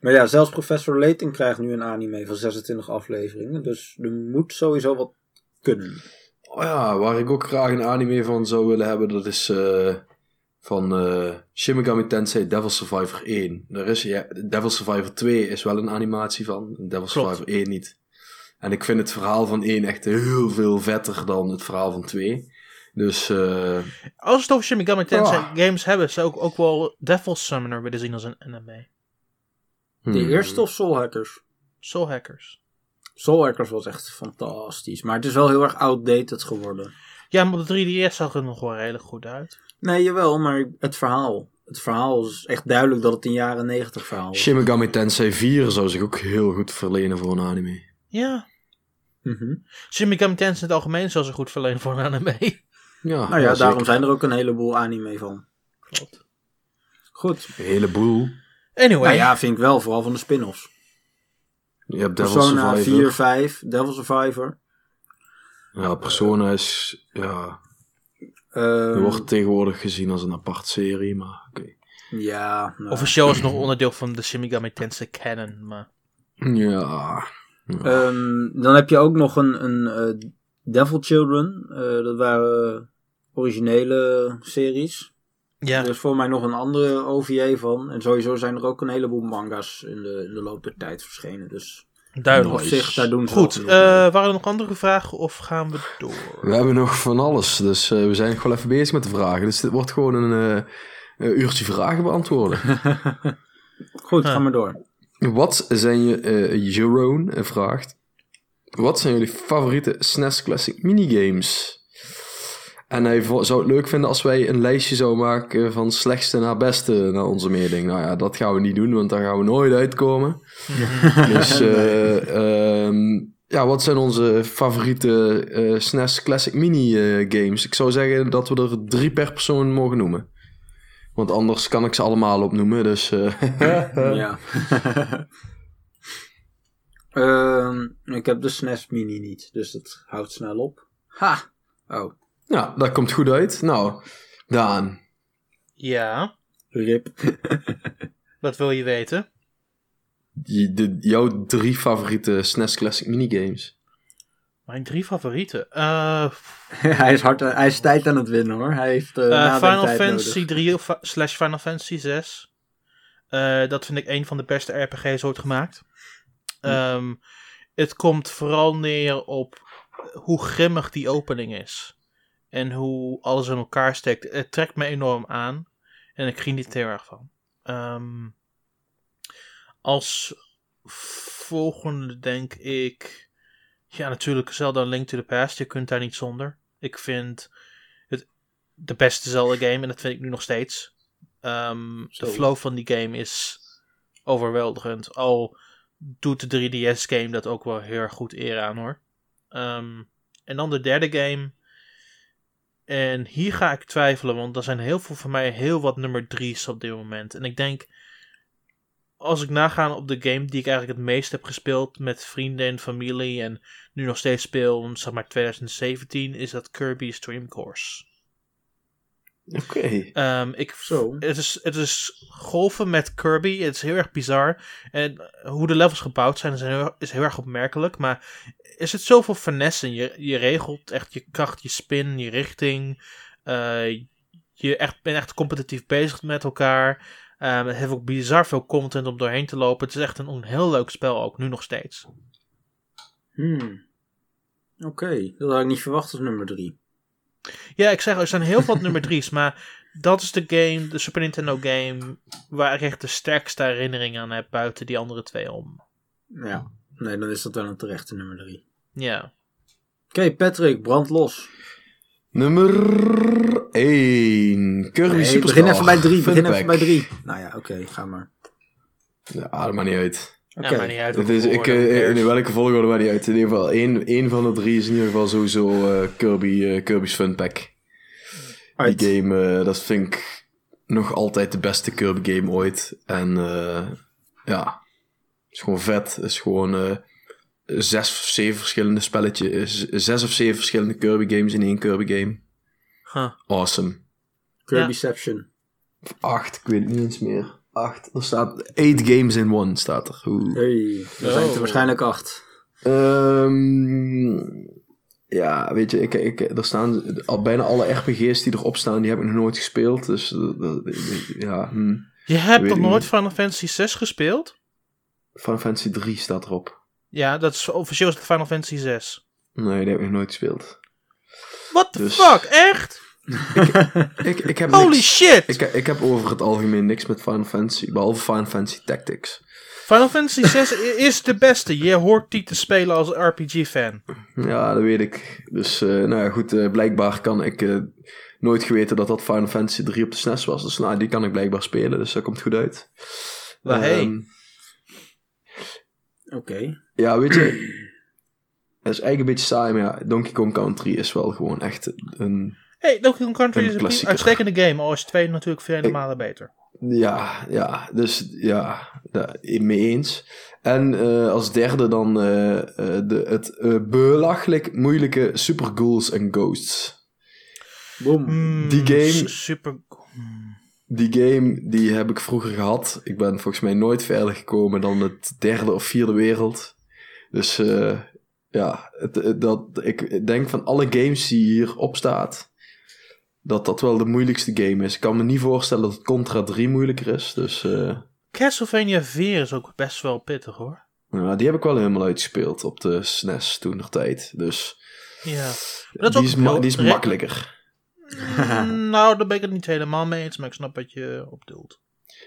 Maar ja, zelfs Professor Layton krijgt nu een anime van 26 afleveringen. Dus er moet sowieso wat kunnen. Oh ja, waar ik ook graag een anime van zou willen hebben, dat is eh, van eh Shin Megami Tensei Devil Survivor 1. Er is, ja, Devil Survivor 2 is wel een animatie van, Devil Survivor 1 niet. En ik vind het verhaal van 1 echt heel veel vetter dan het verhaal van 2. Dus eh, Als we het over Shin Megami Tensei Ah. games hebben, zou ik ook wel Devil Summoner willen zien als een anime. De hmm. eerste of Soul Hackers? Soul Hackers. Soul Hackers was echt fantastisch. Maar het is wel heel erg outdated geworden. Ja, maar op de 3DS zag het nog wel redelijk goed uit. Nee, jawel, maar het verhaal. Het verhaal is echt duidelijk dat het een jaren 90 verhaal is. Shin Megami Tensei 4 zou zich ook heel goed verlenen voor een anime. Ja. Mhm. Shin Megami Tensei in het algemeen zou ze goed verlenen voor een anime. Ja, Nou ja, daarom zijn er ook een heleboel anime van. Klopt. Goed. Een heleboel. Anyway. Nou ja, vind ik wel, vooral van de spin-offs. Je hebt Devil Persona Survivor. 4, 5, Devil Survivor. Ja, Persona is, ja, Die wordt tegenwoordig gezien als een apart serie, maar oké. Ja, nou, Officieel is het nog onderdeel van de Shin Megami Tensei canon, maar... Ja. Ehm, dan heb je ook nog een, een eh, Devil Children. Eh, dat waren originele series. Ja, Er is voor mij nog een andere OVA van. En sowieso zijn er ook een heleboel manga's in de, in de loop der tijd verschenen. Dus duidelijk. op zich, daar doen ze Goed, eh, waren er nog andere vragen of gaan we door? We hebben nog van alles, dus eh, we zijn nog wel even bezig met de vragen. Dus dit wordt gewoon een eh, een uurtje vragen beantwoorden. Goed, Ah. ga maar door. Wat zijn je, Jerome vraagt, wat zijn jullie favoriete SNES Classic minigames? En hij zou het leuk vinden als wij een lijstje zouden maken van slechtste naar beste naar onze mening. Nou ja, dat gaan we niet doen, want daar gaan we nooit uitkomen. dus eh, ehm, ja, wat zijn onze favoriete eh SNES Classic minigames? Ik zou zeggen dat we er drie per persoon mogen noemen. Want anders kan ik ze allemaal opnoemen, dus... eh, ja. Ehm, ik heb de SNES Mini niet, dus dat houdt snel op. Ha! Oh, Ja, dat komt goed uit. Nou, Daan. Ja, rip. wat wil je weten? Die, de, jouw drie favoriete SNES Classic minigames. Mijn drie favorieten. Eh, hij, is hard, hij is tijd aan het winnen hoor. Hij heeft nadenktijd Final. Fantasy 3 of, slash Final Fantasy 6. Eh, dat vind ik een van de beste RPG's ooit gemaakt. Ehm, het komt vooral neer op hoe grimmig die opening is. En hoe alles in elkaar steekt. Het trekt me enorm aan. En ik geniet er heel erg van. Ehm, als volgende denk ik... Ja, natuurlijk Zelda Link to the Past. Je kunt daar niet zonder. Ik vind het de beste Zelda game. En dat vind ik nu nog steeds. Ehm, de flow van die game is overweldigend. Al doet de 3DS game dat ook wel heel erg goed eer aan hoor. Ehm, en dan de derde game. En hier ga ik twijfelen, want er zijn heel veel voor mij heel wat nummer drie's op dit moment. En ik denk, als ik naga op de game die ik eigenlijk het meest heb gespeeld met vrienden en familie en nu nog steeds speel, zeg maar 2017, is dat Kirby Stream Course. Oké. Ehm, ik, Zo. het, is, het is golven met Kirby. Het is heel erg bizar. En hoe de levels gebouwd zijn is heel, is heel erg opmerkelijk. Maar er zit zoveel finesse in. Je, je regelt echt je kracht, je spin, je richting. Eh, je echt, bent echt competitief bezig met elkaar. Ehm, het heeft ook bizar veel content om doorheen te lopen. Het is echt een, een heel leuk spel ook, nu nog steeds. Hmm. Oké, dat had ik niet verwacht als nummer drie. Ja, ik zeg, er zijn heel veel nummer drie's, maar dat is de game, de Super Nintendo game, waar ik echt de sterkste herinnering aan heb buiten die andere twee om. Ja, nee, dan is dat wel een terechte nummer drie. Ja. Oké, Patrick, brand los. Nummer 1. Kirby Nee, Superstar. begin even bij drie, begin even bij drie. Nou ja, oké, ga maar. Ja, dat maakt niet uit. Ja, maar niet uit Het is, ik, eh, welke volgorde maakt niet uit. In ieder geval, één, één van de drie is in ieder geval sowieso eh, Kirby, eh, Kirby's Fun Pack. Uit. Die game, dat vind ik nog altijd de beste Kirby game ooit. En eh, ja, is gewoon vet. is gewoon eh, zes of zeven verschillende spelletjes. Zes of zeven verschillende Kirby games in één Kirby game. Huh. Awesome. Kirbyception. Of acht, ik weet het niet eens meer. Acht. Er staat eight games in one, staat er. Hoe... Hey, er zijn het Oh. er waarschijnlijk acht. Ehm, ja, weet je, ik, ik, er staan al bijna alle RPG's die erop staan, die heb ik nog nooit gespeeld. Dus eh, ja, hm. Je hebt nog nooit niet. Final Fantasy 6 gespeeld? Final Fantasy 3 staat erop. Ja, dat is officieel is het Final Fantasy 6. Nee, die heb ik nog nooit gespeeld. What the Dus- fuck, echt? Ik, ik, heb Holy niks, shit! ik, ik heb over het algemeen niks met Final Fantasy, behalve Final Fantasy Tactics. Final Fantasy 6 i- is de beste. Je hoort die te spelen als RPG-fan. Ja, dat weet ik. Dus, eh, nou ja, goed, eh, blijkbaar kan ik eh, nooit geweten dat dat Final Fantasy 3 op de SNES was. Dus nou, die kan ik blijkbaar spelen, dus dat komt goed uit. Maar hey. Ehm, Oké. Ja, weet je, het is eigenlijk een beetje saai, maar ja, Donkey Kong Country is wel gewoon echt een... Hey, Donkey Kong Country Een is een uitstekende game. Al is 2 natuurlijk vele Ik- malen beter. Ja, ja, dus ja, mee eens. En eh, als derde dan eh, eh, de, het eh, belachelijk moeilijke Super Ghouls and Ghosts. Boom. Hmm, Die game- su- Super... hmm. die game die heb ik vroeger gehad. Ik ben volgens mij nooit verder gekomen dan het derde of vierde wereld. Dus eh, ja, het, het- dat, ik denk van alle games die hierop staat, dat dat wel de moeilijkste game is. Ik kan me niet voorstellen dat Contra 3 moeilijker is. Dus eh, Castlevania 4 is ook best wel pittig hoor. ja, die heb ik wel helemaal uitgespeeld op de SNES toen nog tijd. Dus Ja. Dat is die, is ma- heel die is re- makkelijker. nou, daar ben ik het niet helemaal mee eens, maar ik snap wat je op bedoelt.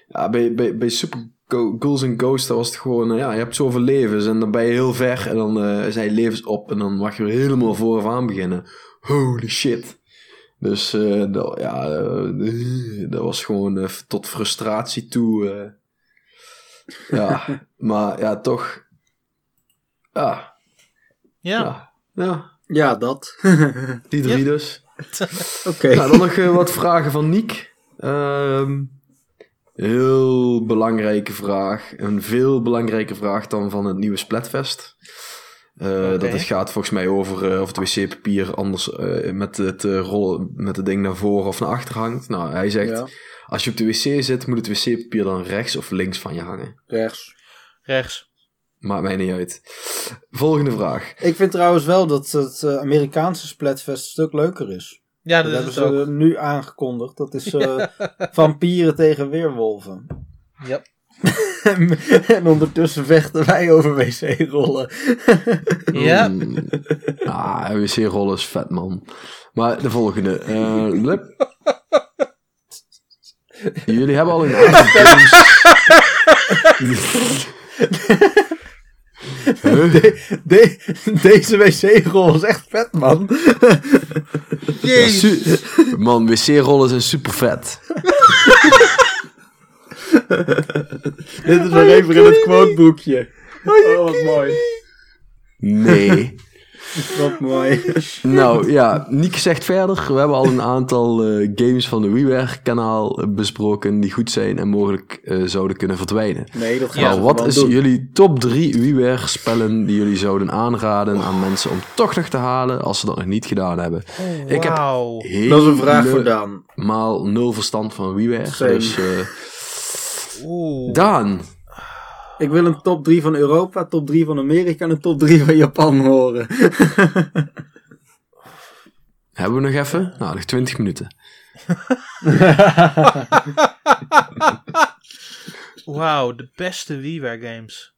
Ja, bij, bij, bij Super Go- Ghouls and Ghosts was het gewoon, eh, ja, je hebt zoveel levens en dan ben je heel ver en dan eh, zijn je levens op en dan mag je weer helemaal vooraf aan beginnen. Holy shit. Dus eh, dat, ja, eh, dat was gewoon eh, tot frustratie toe. eh. ja, maar ja, toch. Ja, Ja. ja, ja, Ja, dat. die drie dus. Oké. Nou, dan nog wat vragen van Niek. Ehm, heel belangrijke vraag. Een veel belangrijke vraag dan van het nieuwe Splatfest. Eh. Dat is, gaat volgens mij over eh, of het wc-papier anders eh, met, het, eh, rollen, met het ding naar voren of naar achter hangt. Nou, hij zegt, Ja, als je op de wc zit, moet het wc-papier dan rechts of links van je hangen. rechts. Rechts. Maakt mij niet uit. Volgende vraag. Ik vind trouwens wel dat het Amerikaanse Splatfest een stuk leuker is. Ja, Dat dat, hebben is het ze ook. nu aangekondigd. Dat is eh, vampieren tegen weerwolven. Ja. en ondertussen vechten wij over wc-rollen. Ja. Mm. Ah, wc-rollen is vet, man. Maar de volgende. lip. Jullie hebben al een? De- deze wc-rol is echt vet, man. Ja, su- Man, wc-rollen zijn super vet. Dit is nog even in het quoteboekje. Oh, wat mooi. Nee. Wat mooi. Nou ja, Niek zegt verder. We hebben al een aantal eh, games van de WiiWare-kanaal eh, besproken die goed zijn en mogelijk eh, zouden kunnen verdwijnen. Nee, dat gaan we Nou, wat is doen. jullie top 3 WiiWare-spellen die jullie zouden aanraden aan mensen om toch nog te halen als ze dat nog niet gedaan hebben? Ik heb. Dat is een vraag voor Daan. Helemaal nul verstand van WiiWare. Dus eh Oeh. Daan, Ik wil een top 3 van Europa, top 3 van Amerika en een top 3 van Japan horen. hebben we nog even? Nou, nog 20 minuten. Wauw, de beste WiiWare games.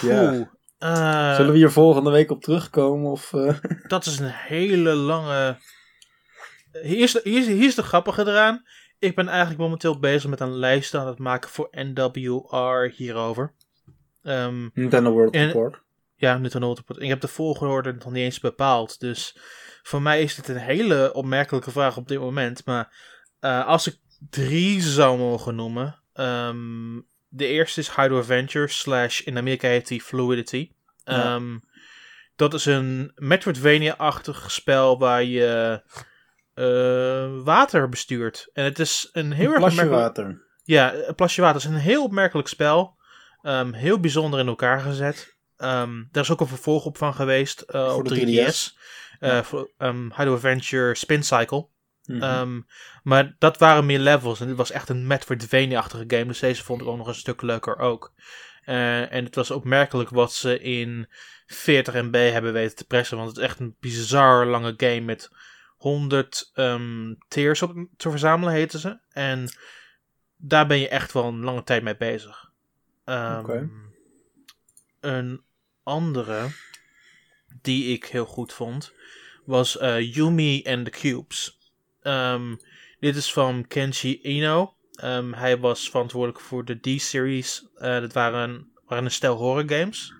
Poeh. Ja. Eh, Zullen we hier volgende week op terugkomen? Of, eh? Dat is een hele lange. Hier is, de, hier, is, hier is de grappige eraan. Ik ben eigenlijk momenteel bezig met een lijst aan het maken voor NWR hierover. Ehm, Nintendo World En- Report. ja, Nintendo Report. Ik heb de volgorde nog niet eens bepaald. Dus voor mij is dit een hele opmerkelijke vraag op dit moment. Maar eh, als ik drie zou mogen noemen. ehm, de eerste is Hydro Adventure. Slash in Amerika heet die Fluidity. Ja. Ehm, dat is een Metroidvania-achtig spel waar je eh, water bestuurt. En het is een heel erg Plasje opmerkelijk- water. ja, een plasje water is een heel opmerkelijk spel. Ehm, heel bijzonder in elkaar gezet. Ehm daar is ook een vervolg op van geweest Voor op de 3DS. 3DS. Eh, voor, ehm, Hydro Adventure Spin Cycle. Mhm. Maar dat waren meer levels. En dit was echt een Metroidvania-achtige game. Dus deze vond ik ook nog een stuk leuker ook. En het was opmerkelijk wat ze in 40 MB hebben weten te pressen. Want het is echt een bizar lange game met 100 ehm tiers op te verzamelen, heten ze. En daar ben je echt wel een lange tijd mee bezig. Oké. Een andere die ik heel goed vond was eh, Yumi and the Cubes. Ehm, dit is van Kenji Ino. Hij was verantwoordelijk voor de D-series. Eh dat waren, waren een stel horror games.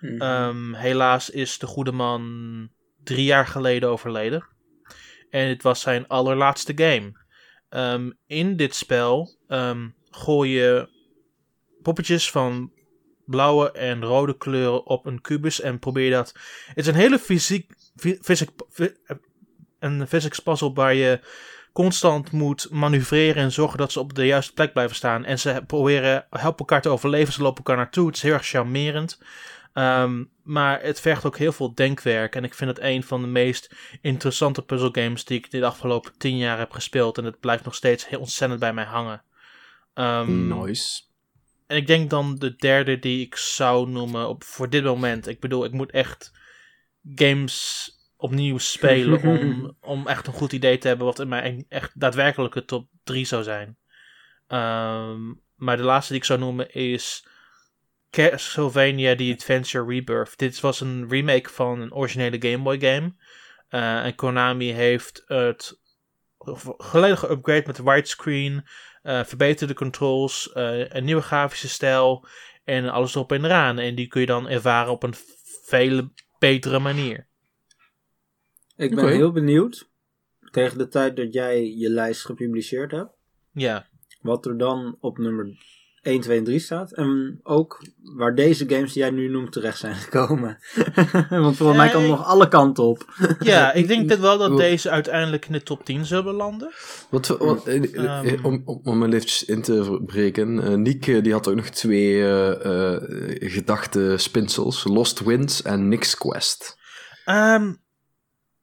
Mhm. Helaas is de goede man drie jaar geleden overleden. En dit was zijn allerlaatste game. Ehm, in dit spel ehm, gooi je poppetjes van blauwe en rode kleuren op een kubus en probeer dat. Het is een hele fysiek, fy- physic, fy- een physics puzzle waar je constant moet manoeuvreren en zorgen dat ze op de juiste plek blijven staan. En ze proberen helpen elkaar te overleven. Ze lopen elkaar naartoe. Het is heel erg charmerend. Ehm, maar het vergt ook heel veel denkwerk. En ik vind het een van de meest interessante puzzelgames die ik de afgelopen tien jaar heb gespeeld. En het blijft nog steeds heel ontzettend bij mij hangen. Ehm, Nice. En ik denk dan de derde die ik zou noemen op, voor dit moment. Ik bedoel, ik moet echt games opnieuw spelen om, om echt een goed idee te hebben wat in mijn echt daadwerkelijke top 3 zou zijn. Ehm, maar de laatste die ik zou noemen is Castlevania The Adventure Rebirth. Dit was een remake van een originele Game Boy game. Eh, en Konami heeft het volledig geüpgrade met widescreen, eh verbeterde controls, eh, een nieuwe grafische stijl en alles erop en eraan. En die kun je dan ervaren op een veel betere manier. Ik ben heel benieuwd, tegen de tijd dat jij je lijst gepubliceerd hebt, Ja, wat er dan op nummer 1, 2 en 3 staat. En ook waar deze games die jij nu noemt terecht zijn gekomen. Want volgens mij kan het nog alle kanten op. ja ik denk dat wel dat deze uiteindelijk in de top 10 zullen landen. Wat, wat, eh, eh, Ehm. om, om, hem eventjes in te breken. eh Niek eh, die had ook nog twee eh eh gedachtespinsels. Lost Winds en Nix Quest. Ehm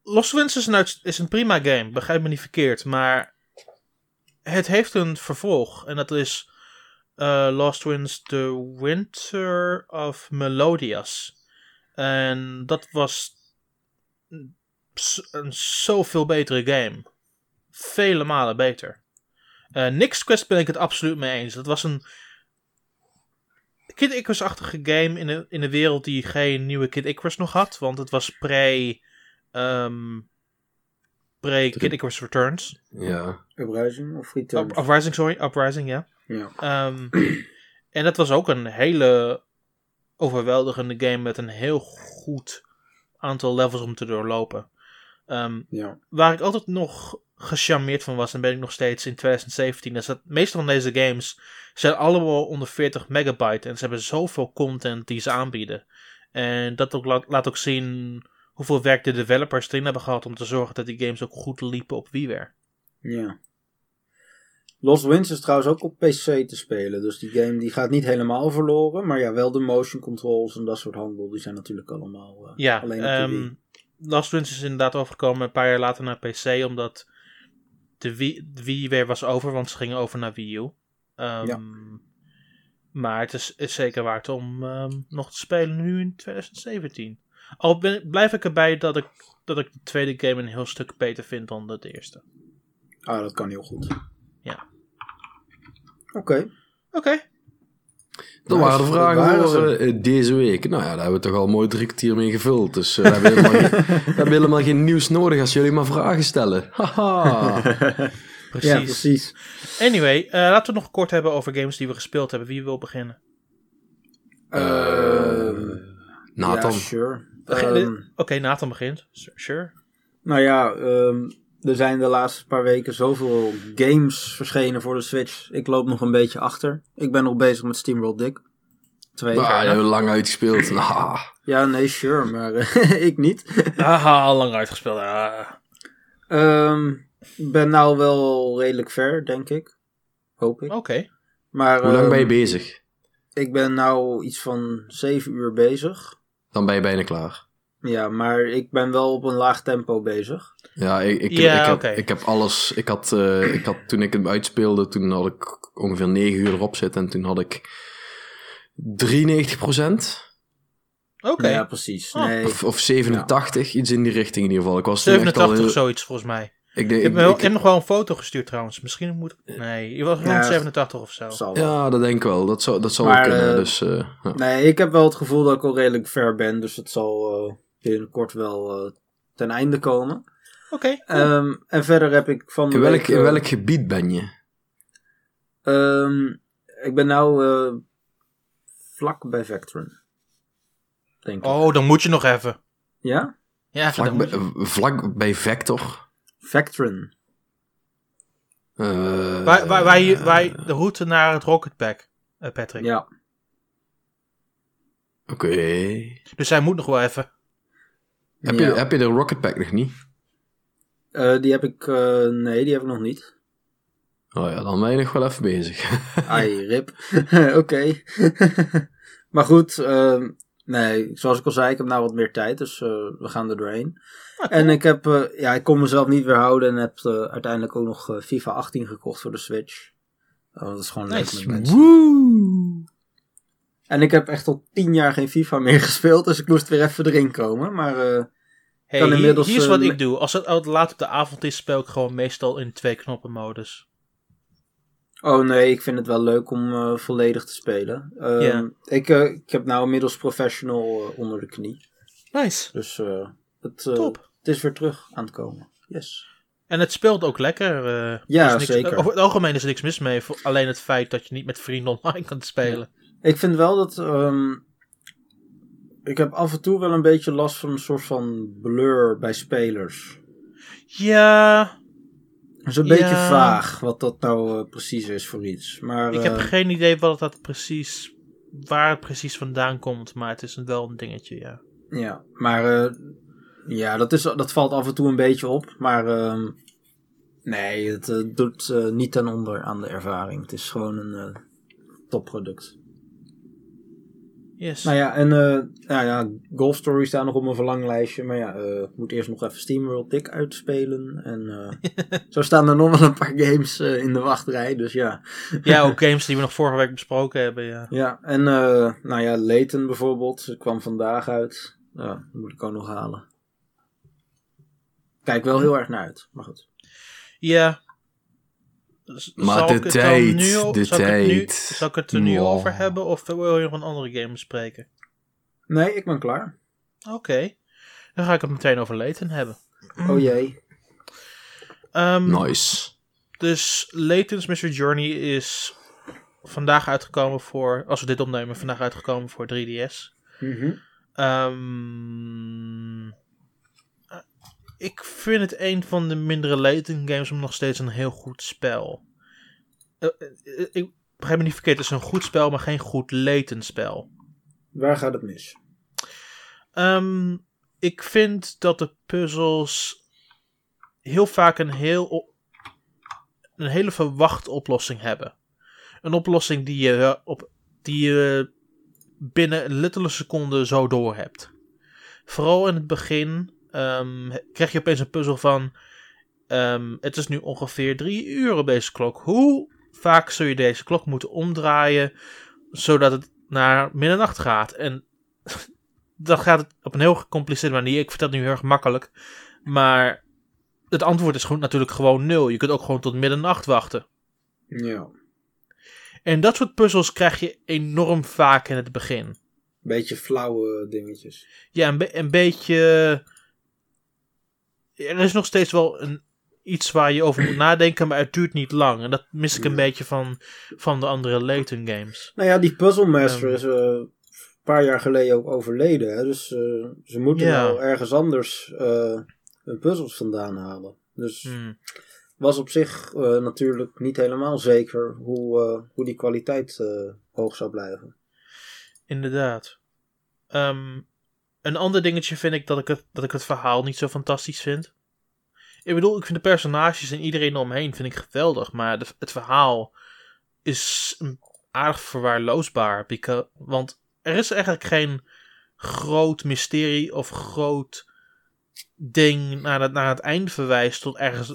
Lost Winds is een, is een prima game, begrijp me niet verkeerd, maar het heeft een vervolg en dat is eh, Lost Winds The Winter of Melodias. En dat was een zoveel betere game. Vele malen beter. Eh Nix Quest ben ik het absoluut mee eens. Dat was een Kid Icarus-achtige game in een, in een wereld die geen nieuwe Kid Icarus nog had. Want het was pre... ehm pre Kid Icarus Returns. Ja. Uprising of Returns? Up- Uprising, sorry. Uprising, ja. Ja. Ehm, en dat was ook een hele overweldigende game met een heel goed aantal levels om te doorlopen. Ehm, ja. waar ik altijd nog gecharmeerd van was, en ben ik nog steeds in 2017, is dat de meeste van deze games zijn allemaal onder 40 megabyte en ze hebben zoveel content die ze aanbieden. En dat ook laat, laat ook zien hoeveel werk de developers erin hebben gehad om te zorgen dat die games ook goed liepen op WiiWare. Ja. Lost Winds is trouwens ook op PC te spelen. Dus die game die gaat niet helemaal verloren. Maar ja, wel de motion controls en dat soort handel. Die zijn natuurlijk allemaal eh, Ja, alleen op Wii. Last Winds is inderdaad overgekomen een paar jaar later naar PC, omdat de Wii, de Wii weer was over, want ze gingen over naar Wii U. Ehm, Ja. Maar het is, is zeker waard om ehm, nog te spelen nu in 2017. Al ben, blijf ik erbij dat ik, dat ik de tweede game een heel stuk beter vind dan de eerste. Ah, dat kan heel goed. Ja. Oké. Oké, Dat Nice, waren de dat vragen voor eh, deze week. Nou ja, daar hebben we toch al mooi drie kwartier mee gevuld. Dus eh, we, hebben helemaal geen, we hebben helemaal geen nieuws nodig als jullie maar vragen stellen. Haha. precies. Ja, precies. Anyway, eh, laten we nog kort hebben over games die we gespeeld hebben. Wie wil beginnen? Ehm, Nathan. Ja, sure. Ehm, Oké, Nathan begint. Sure. nou ja, ehm, er zijn de laatste paar weken zoveel games verschenen voor de Switch. Ik loop nog een beetje achter. Ik ben nog bezig met SteamWorld Dick. Twee. Nou, we lang uitgespeeld. Nou, Ja, nee, sure, maar eh, ik niet. Haha, al lang uitgespeeld. Ah. Ehm, Ik ben nou wel redelijk ver, denk ik. Hoop ik. Oké. Maar hoe lang ben je ehm, bezig? ik ben nou iets van zeven uur bezig. Dan ben je bijna klaar. Ja, maar ik ben wel op een laag tempo bezig. Ja, ik, ik, Ja, ik, heb, ik heb alles. Ik had, eh, ik had toen ik hem uitspeelde, toen had ik ongeveer 9 uur erop zitten. En toen had ik 93% Oké. Ja, precies. Oh. Nee. Of, of 87, iets in die richting in ieder geval. Ik was toen echt al 87 heel- zoiets volgens mij. Ik denk, Ik heb, ik- me wel- ik- ik heb nog wel een foto gestuurd trouwens. Misschien moet ik... Nee, je was rond Ja, 87 of zo. zal ja, dat denk ik wel. Dat zou, dat Maar, wel kunnen. eh, dus, eh, ja. Nee, ik heb wel het gevoel dat ik al redelijk ver ben. Dus het zal eh, binnenkort wel eh, ten einde komen. Oké. cool. Ehm, en verder heb ik van de in, welk, week, in eh, welk gebied ben je? ehm, ik ben nou eh, vlak bij Vectron. Denk ik. oh, dan moet je nog even. Ja? Ja, Vlak dan bij, vlak bij Vector? Vectron. Eh, je, waar je- de route naar het Rocketpack, eh Patrick. Ja. Oké. Dus hij moet nog wel even. Heb, Ja. je, heb je de Rocket Pack nog niet? Eh, die heb ik... eh, nee, die heb ik nog niet. Oh ja, dan ben je nog wel even bezig. Ai, rip. Oké. maar goed, ehm, Nee, zoals ik al zei, ik heb nou wat meer tijd, dus eh, we gaan er doorheen. En ik heb, eh, ja, ik kon mezelf niet weerhouden en heb eh, uiteindelijk ook nog FIFA 18 gekocht voor de Switch. Oh, dat is gewoon leuk Nice. met mensen. Woe! En ik heb echt al tien jaar geen FIFA meer gespeeld, dus ik moest weer even erin komen. Maar eh, Hey, kan hier, inmiddels, hier is eh, wat me- ik doe. Als het al laat op de avond is, speel ik gewoon meestal in twee knoppen modus. oh nee, ik vind het wel leuk om eh, volledig te spelen. Ehm, ik, eh, ik heb nou inmiddels professional eh, onder de knie. Nice. Dus eh, het, eh, Top. het is weer terug aan het komen. Yes. En het speelt ook lekker. eh, Ja, er niks- zeker. Over het algemeen is er niks mis mee. Alleen het feit dat je niet met vrienden online kan spelen. Ik vind wel dat. ehm, ik heb af en toe wel een beetje last van een soort van blur bij spelers. Ja, Het is een Ja. beetje vaag wat dat nou eh, precies is voor iets. Maar ik heb eh, geen idee wat dat precies, waar het precies vandaan komt. Maar het is een- wel een dingetje, ja. ja, maar eh, ja, dat, is, dat valt af en toe een beetje op. Maar ehm, nee, het doet niet ten onder aan de ervaring. Het is gewoon een topproduct. Yes. Nou ja, en eh nou ja, Golf Story staat nog op mijn verlanglijstje. Maar ja, eh, ik moet eerst nog even SteamWorld Dick uitspelen. En eh, zo staan er nog wel een paar games in de wachtrij. Dus ja. Ja, ook games die we nog vorige week besproken hebben, ja. Ja, en nou ja, Layton bijvoorbeeld. Kwam vandaag uit. Ja, dat moet ik ook nog halen. Kijk wel heel erg naar uit. Maar goed. Ja. Maar zal de ik tijd, nu de zal ik het nu- tijd. zal ik het er nu Wow. over hebben of wil je nog een andere game bespreken? Nee, ik ben klaar. Oké. Dan ga ik het meteen over Layton hebben. Oh jee. Ehm, Nice. Dus Layton's Mystery Journey is vandaag uitgekomen voor, als we dit opnemen, vandaag uitgekomen voor 3DS. Mhm. Ehm, eh, ik vind het een van de mindere Layton games, maar nog steeds een heel goed spel. Eh, eh, ik begrijp me niet verkeerd, het is een goed spel, maar geen goed Layton spel. Waar gaat het mis? Ehm, ik vind dat de puzzels heel vaak een, heel een hele verwachte oplossing hebben. Een oplossing die je, eh, op, die je binnen een luttele seconde zo door hebt. Vooral in het begin ehm, krijg je opeens een puzzel van... ehm, het is nu ongeveer drie uur op deze klok. Hoe vaak zul je deze klok moeten omdraaien... zodat het naar middernacht gaat? En dan gaat op een heel gecompliceerde manier. Ik vertel het nu heel erg makkelijk. Maar het antwoord is gewoon, natuurlijk gewoon nul. Je kunt ook gewoon tot middernacht wachten. Ja. En dat soort puzzels krijg je enorm vaak in het begin. Beetje flauwe dingetjes. Ja, een, be- een beetje. Er is nog steeds wel een, iets waar je over moet nadenken, maar het duurt niet lang. En dat mis ik een beetje van, van de andere Layton games. Nou ja, die Puzzle Master is eh, een paar jaar geleden ook overleden. Hè? Dus eh, ze moeten nou ergens anders eh, hun puzzels vandaan halen. Dus Hmm. was op zich natuurlijk niet helemaal zeker hoe, hoe die kwaliteit hoog zou blijven. Inderdaad. Ehm, een ander dingetje vind ik dat ik, het, dat ik het verhaal niet zo fantastisch vind. Ik bedoel, ik vind de personages en iedereen omheen vind ik geweldig, maar het verhaal is aardig verwaarloosbaar. want er is eigenlijk geen groot mysterie of groot ding naar het, naar het einde verwijst tot ergens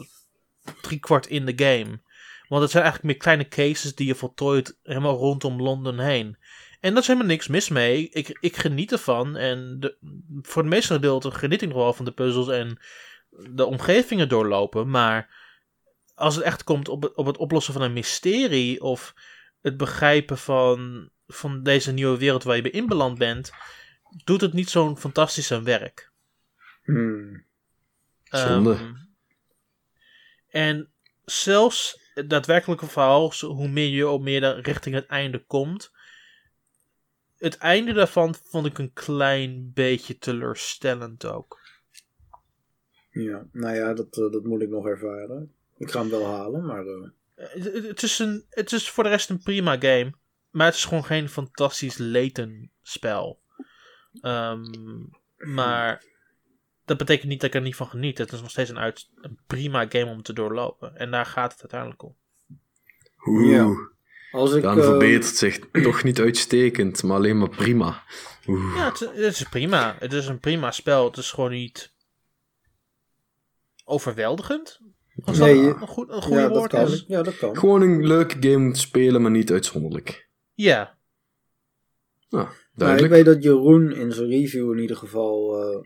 driekwart in de game. Want het zijn eigenlijk meer kleine cases die je voltooit helemaal rondom Londen heen. En daar is helemaal niks mis mee. Ik, ik geniet ervan. En de, voor het meeste gedeelte geniet ik nog wel van de puzzels en de omgevingen doorlopen. Maar als het echt komt op het, op het oplossen van een mysterie of het begrijpen van, van deze nieuwe wereld waar je bij inbeland bent, doet het niet zo'n fantastisch zijn werk. Hmm. Zonde. Ehm, en zelfs het daadwerkelijke verhaal, hoe meer je op meer richting het einde komt. Het einde daarvan vond ik een klein beetje teleurstellend ook. Ja, nou ja, dat, eh, dat moet ik nog ervaren. Ik ga hem wel halen, maar... eh, Het, het is een, het is voor de rest een prima game. Maar het is gewoon geen fantastisch Layton spel. Ehm, maar dat betekent niet dat ik er niet van geniet. Het is nog steeds een, uit, een prima game om te doorlopen. En daar gaat het uiteindelijk om. Oeh. Ja. Als ik, Dan eh, verbetert zich toch niet uitstekend, maar alleen maar prima. Oeh. Ja, het, het is prima. Het is een prima spel. Het is gewoon niet overweldigend. Als Nee, dat je- een, goed, een goede ja, woord kan. is. Ja, dat kan. Gewoon een leuke game om te spelen, maar niet uitzonderlijk. Ja. Nou, ik weet dat Jeroen in zijn review in ieder geval eh,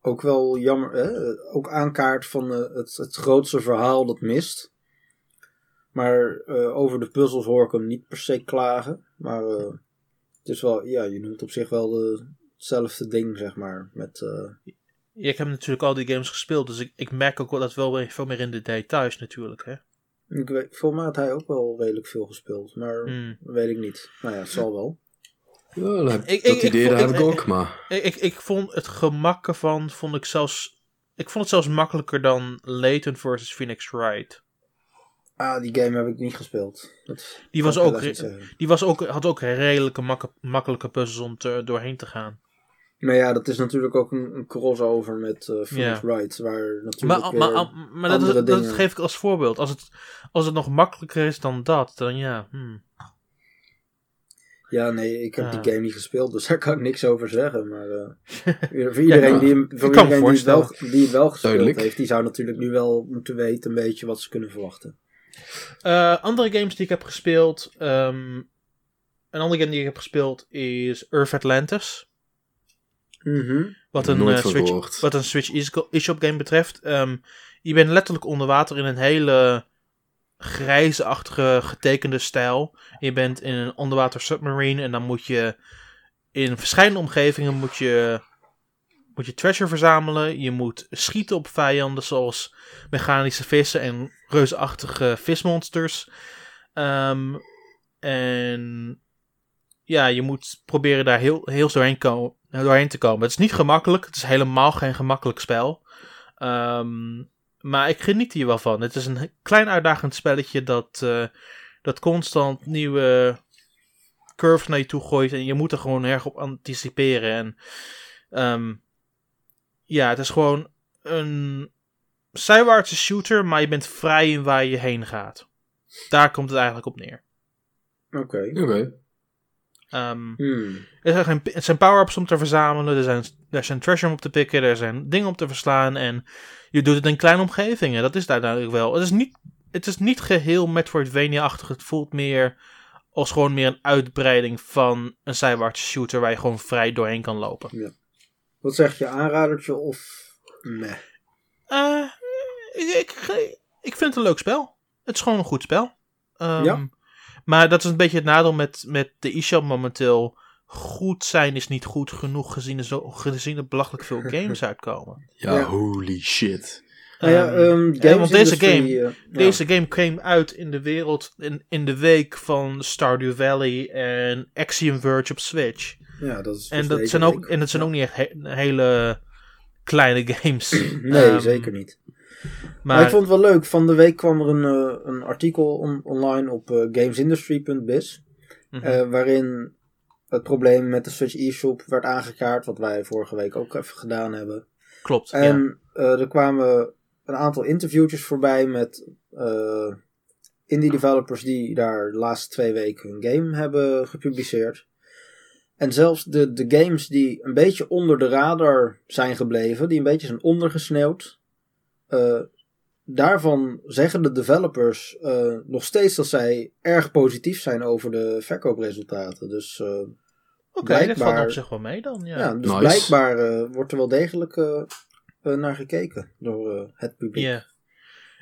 ook wel jammer, eh, ook aankaart van eh, het, het grootste verhaal dat mist. Maar eh, over de puzzels hoor ik hem niet per se klagen. Maar eh, het is wel, ja, je noemt op zich wel de, hetzelfde ding, zeg maar. Met, eh, Ja, Ik heb natuurlijk al die games gespeeld, dus ik, ik merk ook wel dat wel weer veel meer in de details natuurlijk. Hè? ik weet, volgens mij had hij ook wel redelijk veel gespeeld. Maar Hmm. weet ik niet. Nou ja, het zal wel. Ja, dat heb- Ik- dat ik- idee ik- heb ik- ik ook, maar... Ik, ik, ik vond het gemak ervan, vond ik zelfs... Ik vond het zelfs makkelijker dan Layton versus Phoenix Wright. Ah, die game heb ik niet gespeeld. Dat Die was ook, die was ook, had ook redelijke makke- makkelijke puzzels om te, doorheen te gaan. Maar ja, dat is natuurlijk ook een, een crossover met eh Phoenix. Wright, waar natuurlijk Maar, maar, maar dat, geef ik als voorbeeld. Als het, als het nog makkelijker is dan dat, dan ja. hmm. Ja, nee, ik heb Ah. die game niet gespeeld, dus daar kan ik niks over zeggen. Maar eh, voor iedereen, Ja, die, hem, voor iedereen die, het wel, die het wel gespeeld Duidelijk. heeft, die zou natuurlijk nu wel moeten weten een beetje wat ze kunnen verwachten. Eh, andere games die ik heb gespeeld. ehm, een andere game die ik heb gespeeld is Earth Atlantis. Mhm. Wat een, eh, Switch, wat een Switch eShop game betreft. Ehm, je bent letterlijk onder water in een hele grijze-achtige getekende stijl. Je bent in een onderwater submarine en dan moet je in verschillende omgevingen moet je, moet je treasure verzamelen. Je moet schieten op vijanden zoals mechanische vissen en reusachtige vismonsters. Ehm, en ja, je moet proberen daar heel, heel doorheen, doorheen te komen. Het is niet gemakkelijk. Het is helemaal geen gemakkelijk spel. Ehm, maar ik geniet hier wel van. Het is een klein uitdagend spelletje dat, eh, dat constant nieuwe curves naar je toe gooit. En je moet er gewoon erg op anticiperen. En ehm, ja, het is gewoon een zijwaartse shooter, maar je bent vrij in waar je heen gaat. Daar komt het eigenlijk op neer. Oké. Oké. Ehm, Hmm. er zijn, er zijn power-ups om te verzamelen, er zijn, er zijn treasure om op te pikken, er zijn dingen om te verslaan en je doet het in kleine omgevingen. Dat is daar duidelijk wel. Het is niet, het is niet geheel Metroidvania-achtig. Het voelt meer als gewoon meer een uitbreiding van een zijwaartse shooter waar je gewoon vrij doorheen kan lopen. Wat zeg je, aanradertje of meh? Eh, ik, ik, ik vind het een leuk spel. Het is gewoon een goed spel. Ehm, Ja. Maar dat is een beetje het nadeel met, met de eShop momenteel. Goed zijn is niet goed genoeg gezien er, zo, gezien er belachelijk veel games uitkomen. Ja, Ja. holy shit. Nou ja, Ehm, ehm, ja, want deze game, eh, ja. deze game kwam uit in de wereld in, in de week van Stardew Valley en Axiom Verge op Switch. Ja, dat is En dat zijn ook, en dat zijn ook niet echt he- hele kleine games. Nee, Ehm, zeker niet. Maar, Maar ik vond het wel leuk. Van de week kwam er een, eh, een artikel on- online op eh, gamesindustry.biz. mhm. eh, waarin het probleem met de Switch eShop werd aangekaart. Wat wij vorige week ook even gedaan hebben. klopt. ja. En er kwamen een aantal interviewtjes voorbij met indie developers die daar de laatste twee weken hun game hebben gepubliceerd. En zelfs de, de games die een beetje onder de radar zijn gebleven, die een beetje zijn ondergesneeuwd. eh, daarvan zeggen de developers eh, nog steeds dat zij erg positief zijn over de verkoopresultaten. Dus, eh, Oké, dat blijkbaar- valt op zich wel mee dan. Ja. ja. dus Nice. blijkbaar wordt er wel degelijk naar gekeken door eh, het publiek. Ja.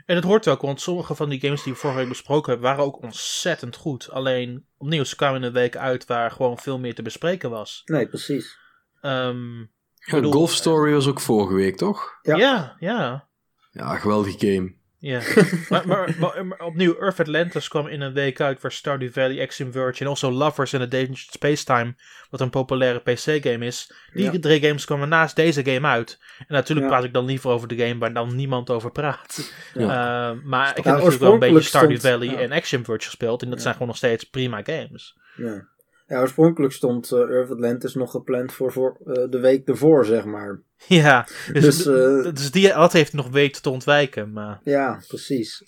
En het hoort ook, want sommige van die games die we vorige week besproken hebben, waren ook ontzettend goed. Alleen, opnieuw, ze kwamen in een week uit waar gewoon veel meer te bespreken was. Nee, precies. Ehm, Ja, bedoel- Golf Story was ook vorige week, toch? Ja. ja, ja. Ja, geweldige game. Ja, maar, maar, maar, maar opnieuw, Earth Atlantis kwam in een week uit waar Stardew Valley, Axiom Verge en also Lovers in a Dangerous Spacetime, wat een populaire PC-game is. Die Ja. drie games kwamen naast deze game uit. En natuurlijk Ja. praat ik dan liever over de game waar dan niemand over praat. Ja. Eh, maar ik heb Ja, natuurlijk wel een beetje Stardew Valley en Axiom Verge gespeeld en dat zijn gewoon nog steeds prima games. Ja. Ja, oorspronkelijk stond eh Earth Atlantis nog gepland voor, voor eh, de week ervoor, zeg maar. Ja, dus, Dus, eh, dus die, dat heeft nog weten te ontwijken. Maar Ja, precies.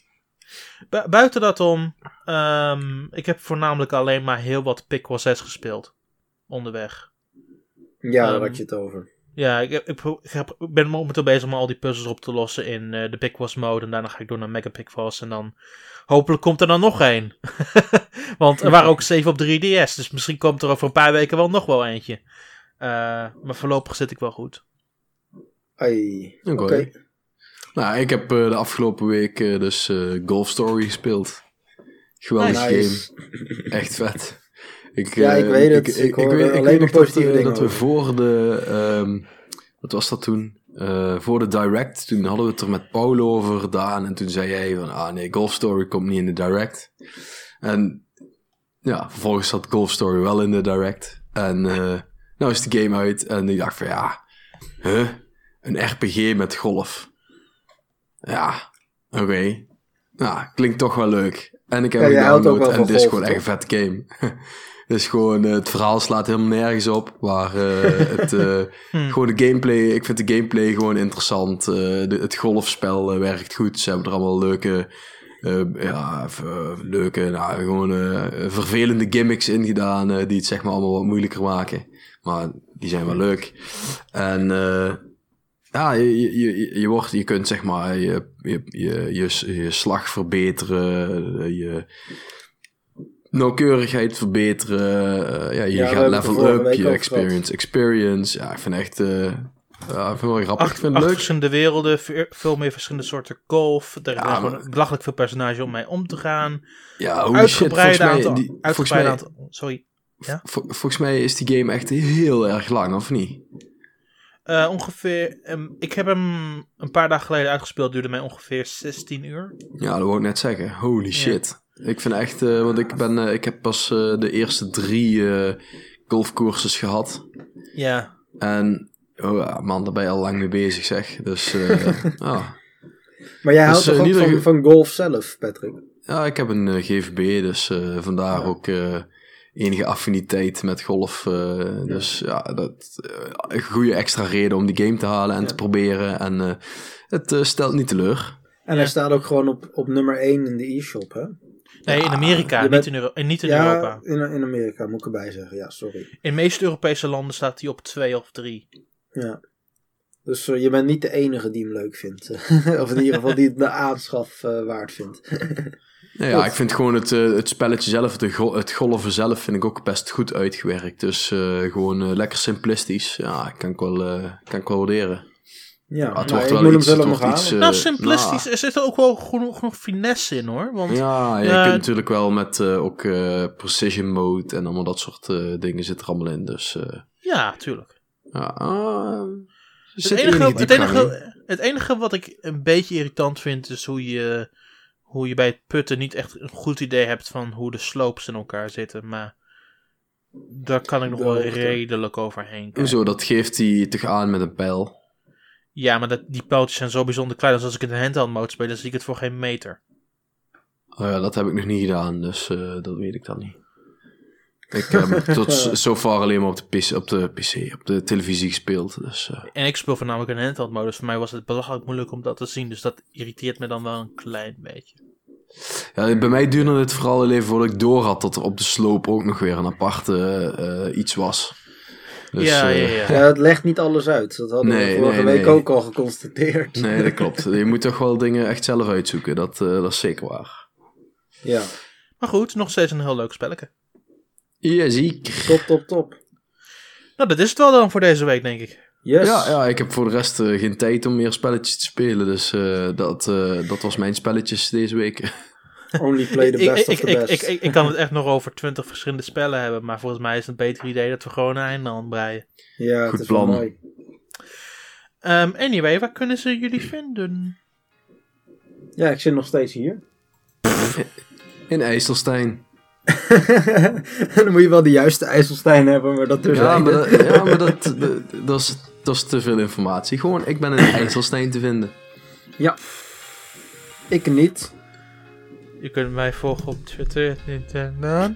Bu- buiten dat om, ehm, ik heb voornamelijk alleen maar heel wat Pikmin 6 gespeeld. Onderweg. Ja, daar Ehm, had je het over. Ja, ik, heb- ik, ben momenteel bezig om al die puzzels op te lossen in eh, de Pikwas mode. En daarna ga ik door naar Mega Pikwas. En dan hopelijk komt er dan nog één. Want er waren ook 7 op 3DS. Dus misschien komt er over een paar weken wel nog wel eentje. Eh, maar voorlopig zit ik wel goed. Ai, Oké. Nou, ik heb eh, de afgelopen week eh, dus eh, Golf Story gespeeld. Geweldig Nice. game. Echt vet. Ik, Ja, ik eh, weet het. Ik hoor weet- alleen weet dat, positieve eh, dingen dat we voor de... ehm, wat was dat toen? Eh, voor de Direct, toen hadden we het er met Paulo over gedaan. En toen zei jij van, ah nee, Golf Story komt niet in de Direct. En ja, vervolgens zat Golf Story wel in de Direct. En eh nou is de game uit. En ik dacht van, ja, huh? Een RPG met golf. Ja, oké. Nou, klinkt toch wel leuk. En ik heb Ja, gedownload wel en het is gewoon echt een vet game. dus gewoon, eh, het verhaal slaat helemaal nergens op. Maar eh, het, eh, Hm. gewoon de gameplay, ik vind de gameplay gewoon interessant. De, het golfspel werkt goed. Ze hebben er allemaal leuke, eh, ja, leuke, nou, gewoon vervelende gimmicks in gedaan. eh, die het zeg maar allemaal wat moeilijker maken. Maar die zijn wel leuk. En ja, je, je, je, je, wordt, je kunt zeg maar je, je, je, je, je slag verbeteren. Je nauwkeurigheid verbeteren. eh, ja, je Ja, gaat level up. Je experience experience. Ja, ik vind echt... eh ja, ik vind het wel grappig. ik Acht, vind het leuk. verschillende werelden, ve- veel meer verschillende soorten golf. Er Ja, zijn maar- belachelijk veel personages om mee om te gaan. Ja, shit. Mij, die, uitgebreide mij, aantal. Sorry. vol- volgens mij is die game echt heel erg lang, of niet? Eh, ongeveer. ehm, ik heb hem een paar dagen geleden uitgespeeld. Duurde mij ongeveer 16 uur. Ja, dat wou ik net zeggen. Holy shit. Ik vind echt, eh, want ik, ben, eh, ik heb pas eh, de eerste drie eh golfcourses gehad. Ja. En, oh ja, man, daar ben je al lang mee bezig, zeg. Dus, eh, ah. Maar jij Dus, houdt toch ook in ieder van, geval- van golf zelf, Patrick? ja, ik heb een GVB, dus eh, vandaar Ja. ook eh, enige affiniteit met golf. eh, Dus ja, dat eh, een goede extra reden om die game te halen en Ja. te proberen. En eh, het stelt niet teleur. En hij staat ook gewoon op, op nummer 1 in de e-shop, hè? Nee, in Amerika, bent- niet in, Euro- en niet in ja, Europa. In, in Amerika moet ik erbij zeggen. Ja, sorry. In de meeste Europese landen staat hij op 2 of 3. Ja. Dus eh, je bent niet de enige die hem leuk vindt. of in ieder geval die het de aanschaf eh, waard vindt. Nou ja, ik vind gewoon het, eh, het spelletje zelf, de go- het golven zelf, vind ik ook best goed uitgewerkt. Dus eh, gewoon eh, lekker simplistisch. Ja, kan ik wel, eh, kan ik wel waarderen. Ja, het nou, wordt ik wel iets- het wordt iets, eh, nou, simplistisch. nou. Er zit er ook wel genoeg, genoeg finesse in hoor. Want Ja, ja, je Ja. kunt natuurlijk wel met eh, ook eh, precision mode en allemaal dat soort eh, dingen zit er allemaal in. Dus eh, ja, tuurlijk. ja, er Het enige, het, enige, het enige wat ik een beetje irritant vind, is hoe je, hoe je bij het putten niet echt een goed idee hebt van hoe de slopes in elkaar zitten. Maar daar kan ik nog wel redelijk overheen. kijken. Hoezo, dat geeft hij toch aan met een pijl. Ja, maar dat, die pijltjes zijn zo bijzonder klein. Dus als ik in een handheld mode speel, dan zie ik het voor geen meter. Oh ja, dat heb ik nog niet gedaan, dus eh, dat weet ik dan niet. Ik heb tot zo far alleen maar op de, PC, op de PC, op de televisie gespeeld. Dus, eh, En ik speel voornamelijk in een handheld mode. Dus voor mij was het belachelijk moeilijk om dat te zien. Dus dat irriteert me dan wel een klein beetje. ja, bij mij duurde het vooral even voordat ik door had dat er op de sloop ook nog weer een aparte eh, iets was. Dus, ja, ja, eh, ja. Ja, het legt niet alles uit. Dat hadden Nee, we vorige nee, week nee. ook al geconstateerd. Nee, dat klopt. Je moet toch wel dingen echt zelf uitzoeken. Dat, eh, dat is zeker waar. Ja, Maar goed, nog steeds een heel leuk spelletje. Ja, zeker. top, top, top. Nou, dat is het wel dan voor deze week, denk ik. Yes. Ja, ja, ik heb voor de rest eh, geen tijd om meer spelletjes te spelen. Dus eh, dat, eh, dat was mijn spelletjes deze week. Only play the Ik, best ik, of the best. ik, ik, ik kan het echt nog over twintig verschillende spellen hebben. Maar volgens mij is het een beter idee dat we gewoon een einde aan breien. ja, Goed het is plan. mooi. Ehm, anyway, waar kunnen ze jullie vinden? Ja, ik zit nog steeds hier. In IJsselstein. dan moet je wel de juiste IJsselstein hebben, maar dat Ja, maar, dat, ja, maar dat, dat, dat, is, dat is te veel informatie. Gewoon, ik ben in IJsselstein te vinden. Ik niet. Je kunt mij volgen op Twitter. Nintendo.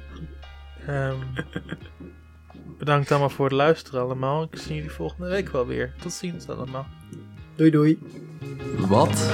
Ehm bedankt allemaal voor het luisteren allemaal. Ik zie jullie volgende week wel weer. Tot ziens allemaal. Doei doei. Wat?